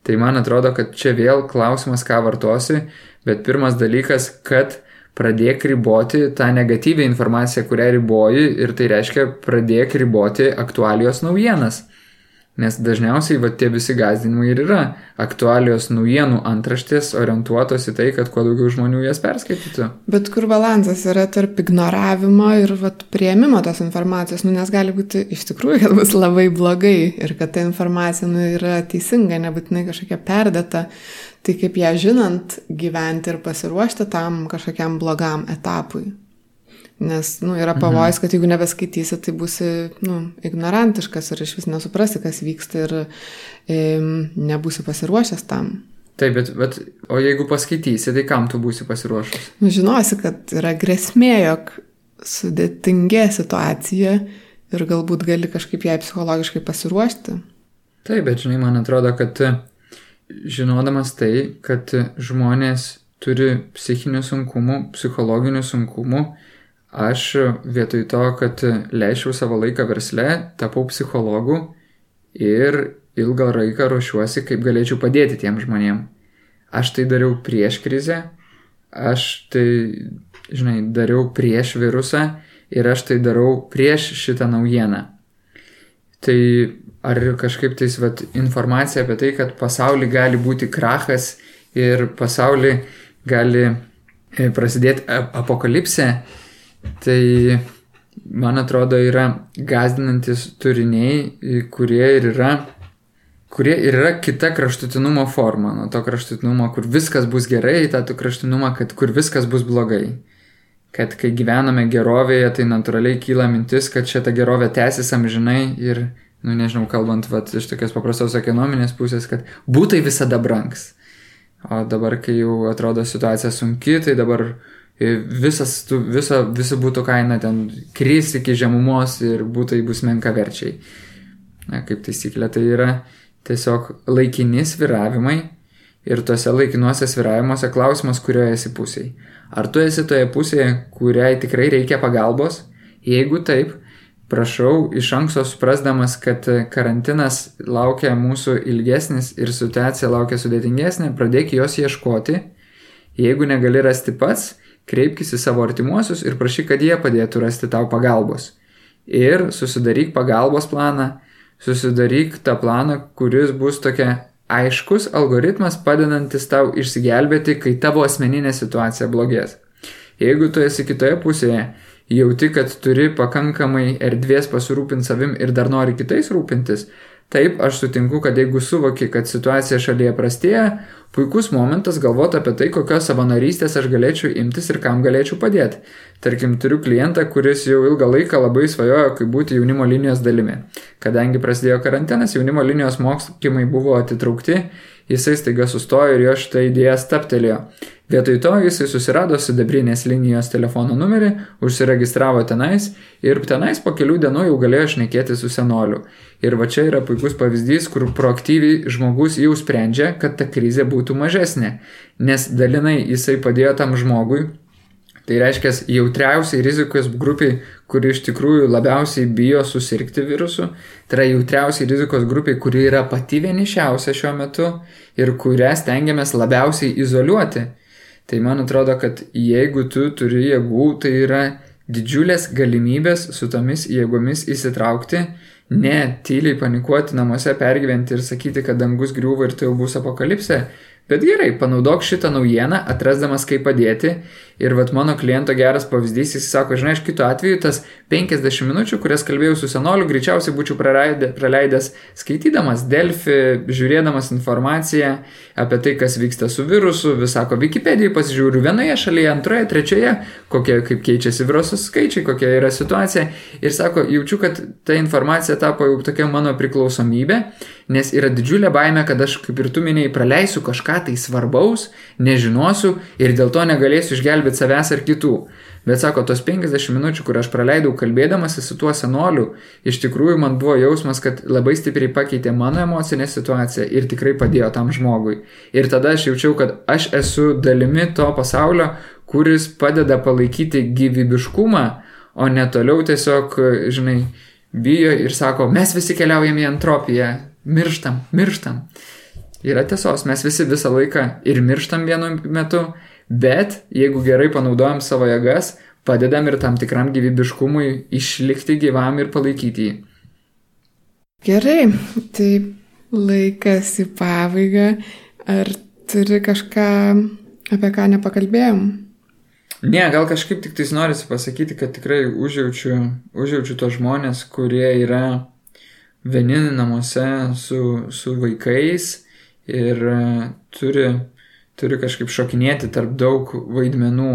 Tai man atrodo, kad čia vėl klausimas, ką vartosi, bet pirmas dalykas, kad pradėk riboti tą negatyvę informaciją, kurią riboji ir tai reiškia pradėk riboti aktualijos naujienas. Nes dažniausiai va, tie visi gazdinimai ir yra aktualios naujienų antraštės orientuotos į tai, kad kuo daugiau žmonių jas perskaitytų. Bet kur balansas yra tarp ignoravimo ir vat, prieimimo tos informacijos, nu, nes gali būti iš tikrųjų, kad bus labai blogai ir kad ta informacija nu, yra teisinga, nebūtinai kažkokia perdėta. Tai kaip ją žinant, gyventi ir pasiruošti tam kažkokiam blogam etapui. Nes nu, yra pavojus, mhm. kad jeigu nebeskaitysi, tai būsi nu, ignorantiškas ir iš vis nesuprasi, kas vyksta ir e, nebūsi pasiruošęs tam. Taip, bet, bet o jeigu paskaitysi, tai kam tu būsi pasiruošęs? Nu, žinosi, kad yra grėsmė, jog sudėtingė situacija ir galbūt gali kažkaip jai psichologiškai pasiruošti. Taip, bet žinai, man atrodo, kad žinodamas tai, kad žmonės turi psichinių sunkumų, psichologinių sunkumų, Aš vietoj to, kad leičiau savo laiką versle, tapau psichologu ir ilgą laiką ruošiuosi, kaip galėčiau padėti tiem žmonėm. Aš tai dariau prieš krizę, aš tai, žinai, dariau prieš virusą ir aš tai darau prieš šitą naujieną. Tai ar kažkaip tais vat, informacija apie tai, kad pasaulį gali būti krachas ir pasaulį gali e, prasidėti apokalipsė, Tai man atrodo yra gazdinantis turiniai, kurie ir yra kurie ir yra kita kraštutinumo forma, nuo to kraštutinumo, kur viskas bus gerai, tą tu kraštutinumą, kad kur viskas bus blogai. Kad kai gyvename gerovėje, tai natūraliai kyla mintis, kad šitą gerovę tęsis amžinai ir, nu nežinau, kalbant vat, iš tokios paprastos ekonominės pusės, kad būtai visada brangs. O dabar, kai jau atrodo situacija sunki, tai dabar visas, viso, viso būtų kaina ten kris iki žemumos ir būtai bus menkaverčiai. Na, kaip taisyklė, tai yra tiesiog laikini sviravimai ir tuose laikinuose sviravimuose klausimas, kurioje esi pusėje. Ar tu esi toje pusėje, kuriai tikrai reikia pagalbos? Jeigu taip, prašau iš anksto suprasdamas, kad karantinas laukia mūsų ilgesnis ir situacija laukia sudėtingesnė, pradėk jos ieškoti. Jeigu negali rasti pats, kreipkis į savo artimuosius ir prašyk, kad jie padėtų rasti tau pagalbos. Ir susidaryk pagalbos planą, susidaryk tą planą, kuris bus tokia aiškus algoritmas padedantis tau išsigelbėti, kai tavo asmeninė situacija blogės. Jeigu tu esi kitoje pusėje, jauti, kad turi pakankamai erdvės pasirūpinti savim ir dar nori kitais rūpintis, Taip, aš sutinku, kad jeigu suvoki, kad situacija šalyje prastėja, puikus momentas galvoti apie tai, kokios savanorystės aš galėčiau imtis ir kam galėčiau padėti. Tarkim, turiu klientą, kuris jau ilgą laiką labai svajojo, kaip būti jaunimo linijos dalimi. Kadangi prasidėjo karantinas, jaunimo linijos mokymai buvo atitraukti, jisai staiga sustojo ir jo šitą idėją staptelėjo. Vietoj to jisai susirado sidabrinės linijos telefono numerį, užsiregistravo tenais ir tenais po kelių dienų jau galėjo šnekėti su senoliu. Ir va čia yra puikus pavyzdys, kur proaktyviai žmogus jau sprendžia, kad ta krizė būtų mažesnė, nes dalinai jisai padėjo tam žmogui. Tai reiškia jautriausiai rizikos grupiai, kuri iš tikrųjų labiausiai bijo susirgti virusu, tai yra jautriausiai rizikos grupiai, kuri yra pati vienišiausia šiuo metu ir kurią stengiamės labiausiai izoliuoti. Tai man atrodo, kad jeigu tu turi jėgų, tai yra didžiulės galimybės su tomis jėgomis įsitraukti, ne tyliai panikuoti namuose, pergyventi ir sakyti, kad dangus griūva ir tai jau bus apokalipsė, Bet gerai, panaudok šitą naujieną, atrasdamas kaip padėti. Ir vat mano kliento geras pavyzdys, jis sako, žinai, aš kitu atveju tas 50 minučių, kurias kalbėjau su senoliu, greičiausiai būčiau praleidęs, skaitydamas Delfi, žiūrėdamas informaciją apie tai, kas vyksta su virusu, vis sako, Wikipedijai pasižiūriu vienoje šalyje, antroje, trečioje, kokie, kaip keičiasi viruso skaičiai, kokia yra situacija. Ir sako, jaučiu, kad ta informacija tapo jau tokia mano priklausomybė nes yra didžiulė baime, kad aš, kaip ir tu minėjai, praleisiu kažką tai svarbaus, nežinosiu ir dėl to negalėsiu išgelbėti savęs ar kitų. Bet sako, tos 50 minučių, kur aš praleidau kalbėdamas su tuo senoliu, iš tikrųjų man buvo jausmas, kad labai stipriai pakeitė mano emocinę situaciją ir tikrai padėjo tam žmogui. Ir tada aš jaučiau, kad aš esu dalimi to pasaulio, kuris padeda palaikyti gyvybiškumą, o ne toliau tiesiog, žinai, bijo ir sako, mes visi keliaujame į entropiją, mirštam, mirštam. Yra tiesos, mes visi visą laiką ir mirštam vienu metu, bet jeigu gerai panaudojam savo jėgas, padedam ir tam tikram gyvybiškumui išlikti gyvam ir palaikyti jį. Gerai, tai laikas į pabaigą. Ar turi kažką, apie ką nepakalbėjom? Ne, gal kažkaip tik tais norisi pasakyti, kad tikrai užjaučiu, užjaučiu tos žmonės, kurie yra vieni namuose su, su vaikais ir e, turi, turi kažkaip šokinėti tarp daug vaidmenų,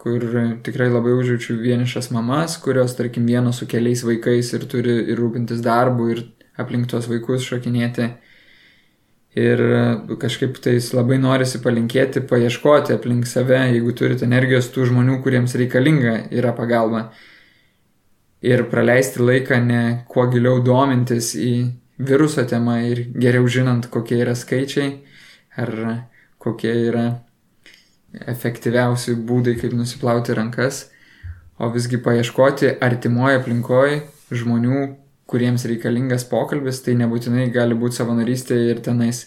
kur tikrai labai užjaučiu vienišas mamas, kurios, tarkim, vienos su keliais vaikais ir turi ir rūpintis darbu ir aplink tuos vaikus šokinėti. Ir e, kažkaip tais labai norisi palinkėti, paieškoti aplink save, jeigu turite energijos tų žmonių, kuriems reikalinga yra pagalba ir praleisti laiką ne kuo giliau domintis į viruso temą ir geriau žinant, kokie yra skaičiai ar kokie yra efektyviausi būdai, kaip nusiplauti rankas, o visgi paieškoti artimoje aplinkoje žmonių, kuriems reikalingas pokalbis, tai nebūtinai gali būti savanorystė ir tenais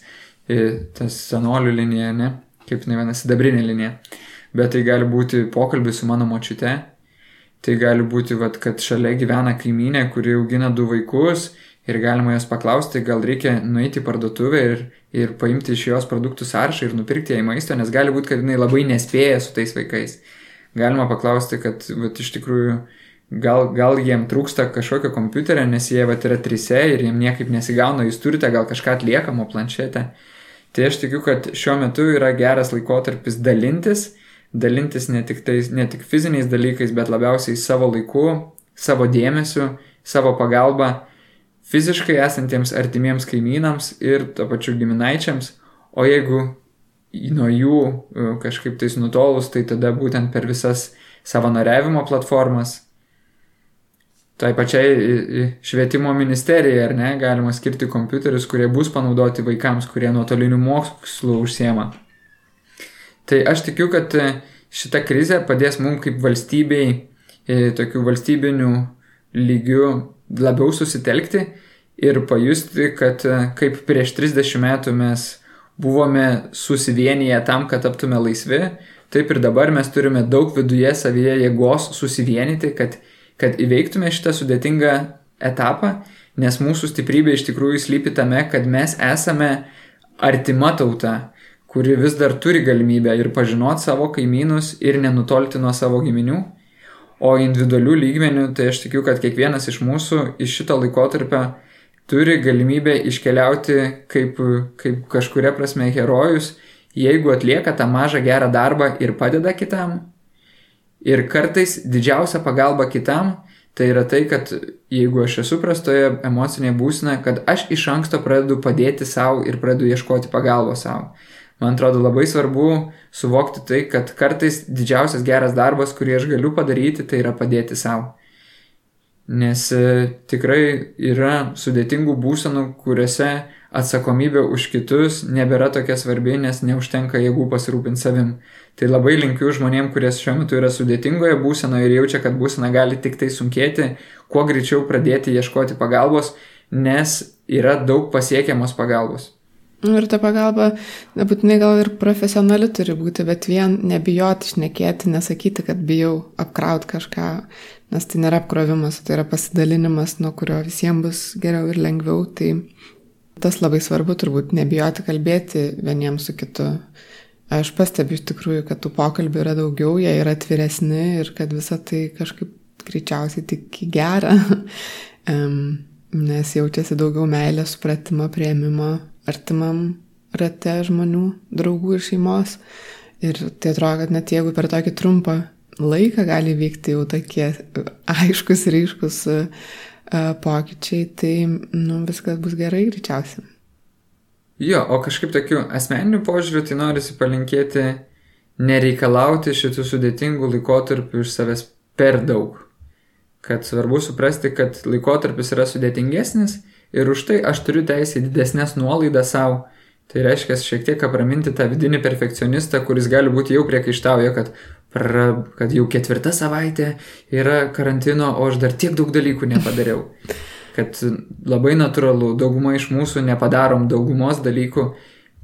tas senolių linija, ne, kaip ne viena sidabrinė linija, bet tai gali būti pokalbis su mano močiute, Tai gali būti, vat, kad šalia gyvena kaiminė, kuri augina du vaikus ir galima jos paklausti, gal reikia nueiti į parduotuvę ir, ir paimti iš jos produktų sąrašą ir nupirkti jai maisto, nes gali būti, kad jinai labai nespėja su tais vaikais. Galima paklausti, kad vat, iš tikrųjų gal, gal jiem trūksta kažkokio kompiuterio, nes jie vat yra trise ir jiem niekaip nesigauna, jūs turite gal kažką atliekamo planšetę. Tai aš tikiu, kad šiuo metu yra geras laikotarpis dalintis, dalintis ne tik, tais, ne tik fiziniais dalykais, bet labiausiai savo laiku, savo dėmesiu, savo pagalba fiziškai esantiems artimiems kaimynams ir to pačiu giminaičiams, o jeigu nuo jų e, kažkaip tais nutolus, tai tada būtent per visas savanoriavimo platformas, tai pačiai švietimo ministerijai, ar ne, galima skirti kompiuterius, kurie bus panaudoti vaikams, kurie nuotolinių mokslų užsiema. Tai aš tikiu, kad e, šita krizė padės mums kaip valstybei, e, tokių valstybinių lygių labiau susitelkti ir pajusti, kad kaip prieš 30 metų mes buvome susivienyje tam, kad taptume laisvi, taip ir dabar mes turime daug viduje savyje jėgos susivienyti, kad, kad įveiktume šitą sudėtingą etapą, nes mūsų stiprybė iš tikrųjų slypi tame, kad mes esame artima tauta, kuri vis dar turi galimybę ir pažinoti savo kaimynus ir nenutolti nuo savo giminių. O individualių lygmenių, tai aš tikiu, kad kiekvienas iš mūsų iš šito laikotarpio turi galimybę iškeliauti kaip, kaip kažkuria prasme herojus, jeigu atlieka tą mažą gerą darbą ir padeda kitam. Ir kartais didžiausia pagalba kitam tai yra tai, kad jeigu aš esu prastoje emocinėje būsinoje, kad aš iš anksto pradedu padėti savo ir pradedu ieškoti pagalbos savo. Man atrodo labai svarbu suvokti tai, kad kartais didžiausias geras darbas, kurį aš galiu padaryti, tai yra padėti savo. Nes e, tikrai yra sudėtingų būsenų, kuriuose atsakomybė už kitus nebėra tokia svarbi, nes neužtenka jėgų pasirūpinti savim. Tai labai linkiu žmonėm, kurie šiuo metu yra sudėtingoje būsenoje ir jaučia, kad būsena gali tik tai sunkėti, kuo greičiau pradėti ieškoti pagalbos, nes yra daug pasiekiamos pagalbos. Nu, ir ta pagalba nebūtinai gal ir profesionali turi būti, bet vien nebijoti išnekėti, nesakyti, kad bijau apkrauti kažką, nes tai nėra apkrovimas, tai yra pasidalinimas, nuo kurio visiems bus geriau ir lengviau. Tai tas labai svarbu turbūt nebijoti kalbėti vieniems su kitu. Aš pastebiu iš tikrųjų, kad tų pokalbių yra daugiau, jie yra atviresni ir kad visa tai kažkaip greičiausiai tik į gerą, nes jaučiasi daugiau meilės, supratimo, prieimimo artimam rate žmonių, draugų ir šeimos. Ir tai atrodo, kad net jeigu per tokį trumpą laiką gali vykti jau tokie aiškus, ryškus e, pokyčiai, tai nu, viskas bus gerai greičiausiai. Jo, o kažkaip tokiu asmeniniu požiūriu tai norisi palinkėti nereikalauti šitų sudėtingų laikotarpių iš savęs per daug. Kad svarbu suprasti, kad laikotarpis yra sudėtingesnis ir už tai aš turiu teisę į didesnės nuolaidas savo. Tai reiškia šiek tiek apraminti tą vidinį perfekcionistą, kuris gali būti jau priekaištauja, kad, pra, kad jau ketvirta savaitė yra karantino, o aš dar tiek daug dalykų nepadariau. Kad labai natūralu, dauguma iš mūsų nepadarom daugumos dalykų,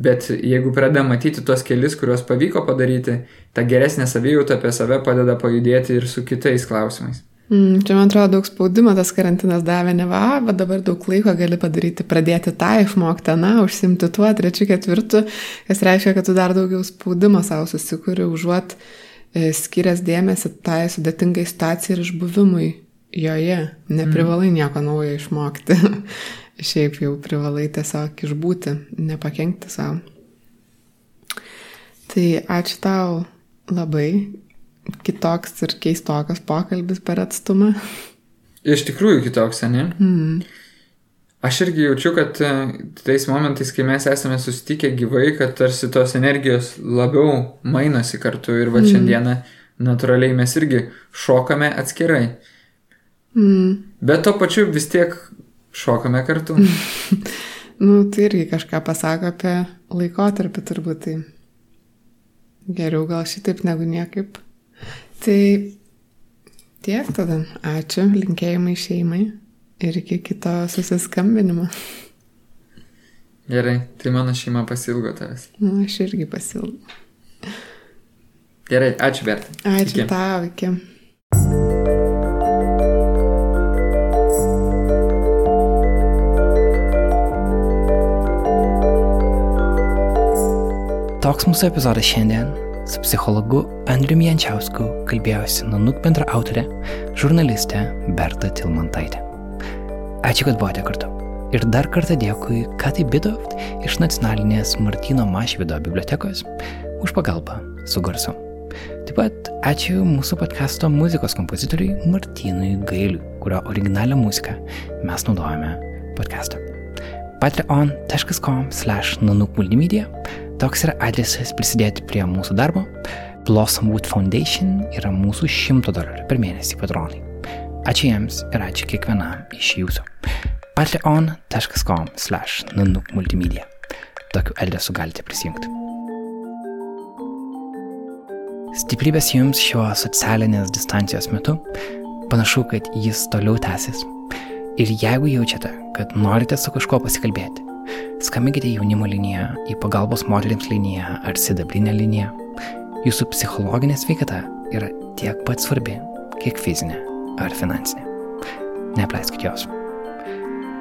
bet jeigu pradedam matyti tuos kelius, kuriuos pavyko padaryti, ta geresnė savijauta apie save padeda pajudėti ir su kitais klausimais. Mm, čia man atrodo daug spaudimo tas karantinas davė, ne va, bet dabar daug laiko gali padaryti, pradėti tą išmokti, na, užsimti tuo, trečiu, ketvirtu, kas reiškia, kad tu dar daugiau spaudimo savo susikuri, užuot e, skirias dėmesį tai sudėtingai situacijai ir išbuvimui joje. Neprivalai mm. nieko naujo išmokti. Šiaip jau privalai tiesiog išbūti, nepakenkti savo. Tai ačiū tau labai kitoks ir keistokas pokalbis per atstumą. Iš tikrųjų kitoks, ne? Mm. Aš irgi jaučiu, kad e, tais momentais, kai mes esame susitikę gyvai, kad tarsi tos energijos labiau mainosi kartu ir va mm. šiandieną natūraliai mes irgi šokame atskirai. Mm. Bet to pačiu vis tiek šokame kartu. nu, tai irgi kažką pasako apie laikotarpį turbūt. Tai geriau gal šitaip negu niekaip. Tai tiek tada. Ačiū, linkėjimai šeimai ir iki kito susiskambinimo. Gerai, tai mano šeima pasilgo tavęs. Na, nu, aš irgi pasilgau. Gerai, ačiū Bertai. Ačiū iki. tau, iki. Toks mūsų epizodas šiandien. Su psichologu Andriu Jančiausku kalbėjosi Nanuk bendra autorė, žurnalistė Berta Tilmantaitė. Ačiū, kad buvote kartu. Ir dar kartą dėkui Katai Bidoft iš nacionalinės Martino Mašvido bibliotekos už pagalbą su garsu. Taip pat ačiū mūsų podkasto muzikos kompozitoriui Martynui Gailiui, kurio originalią muziką mes naudojame podcast'ą. patreon.com slash nanukmultimedia toks yra adresas prisidėti prie mūsų darbo. Blossomwood Foundation yra mūsų 100 dolerių per mėnesį patronai. Ačiū jiems ir ačiū kiekvienam iš jūsų patreon.com slash nanukmultimedia. Tokiu adresu galite prisijungti. Stiprybės jums šiuo socialinės distancijos metu. Panašu, kad jis toliau tęsis. Ir jeigu jaučiate, kad norite su kažkuo pasikalbėti, skambinkite jaunimo liniją į pagalbos moteriams liniją ar sidabrinę liniją. Jūsų psichologinė sveikata yra tiek pat svarbi, kiek fizinė ar finansinė. Neapleiskite jos.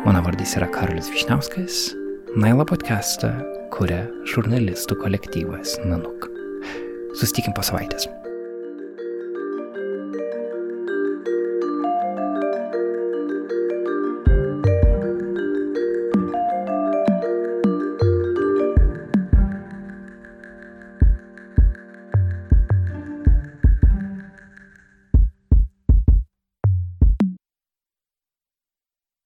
Mano vardas yra Karolis Višniauskas. Naila podcastą kuria žurnalistų kolektyvas Nanuk. Sustikim po savaitės.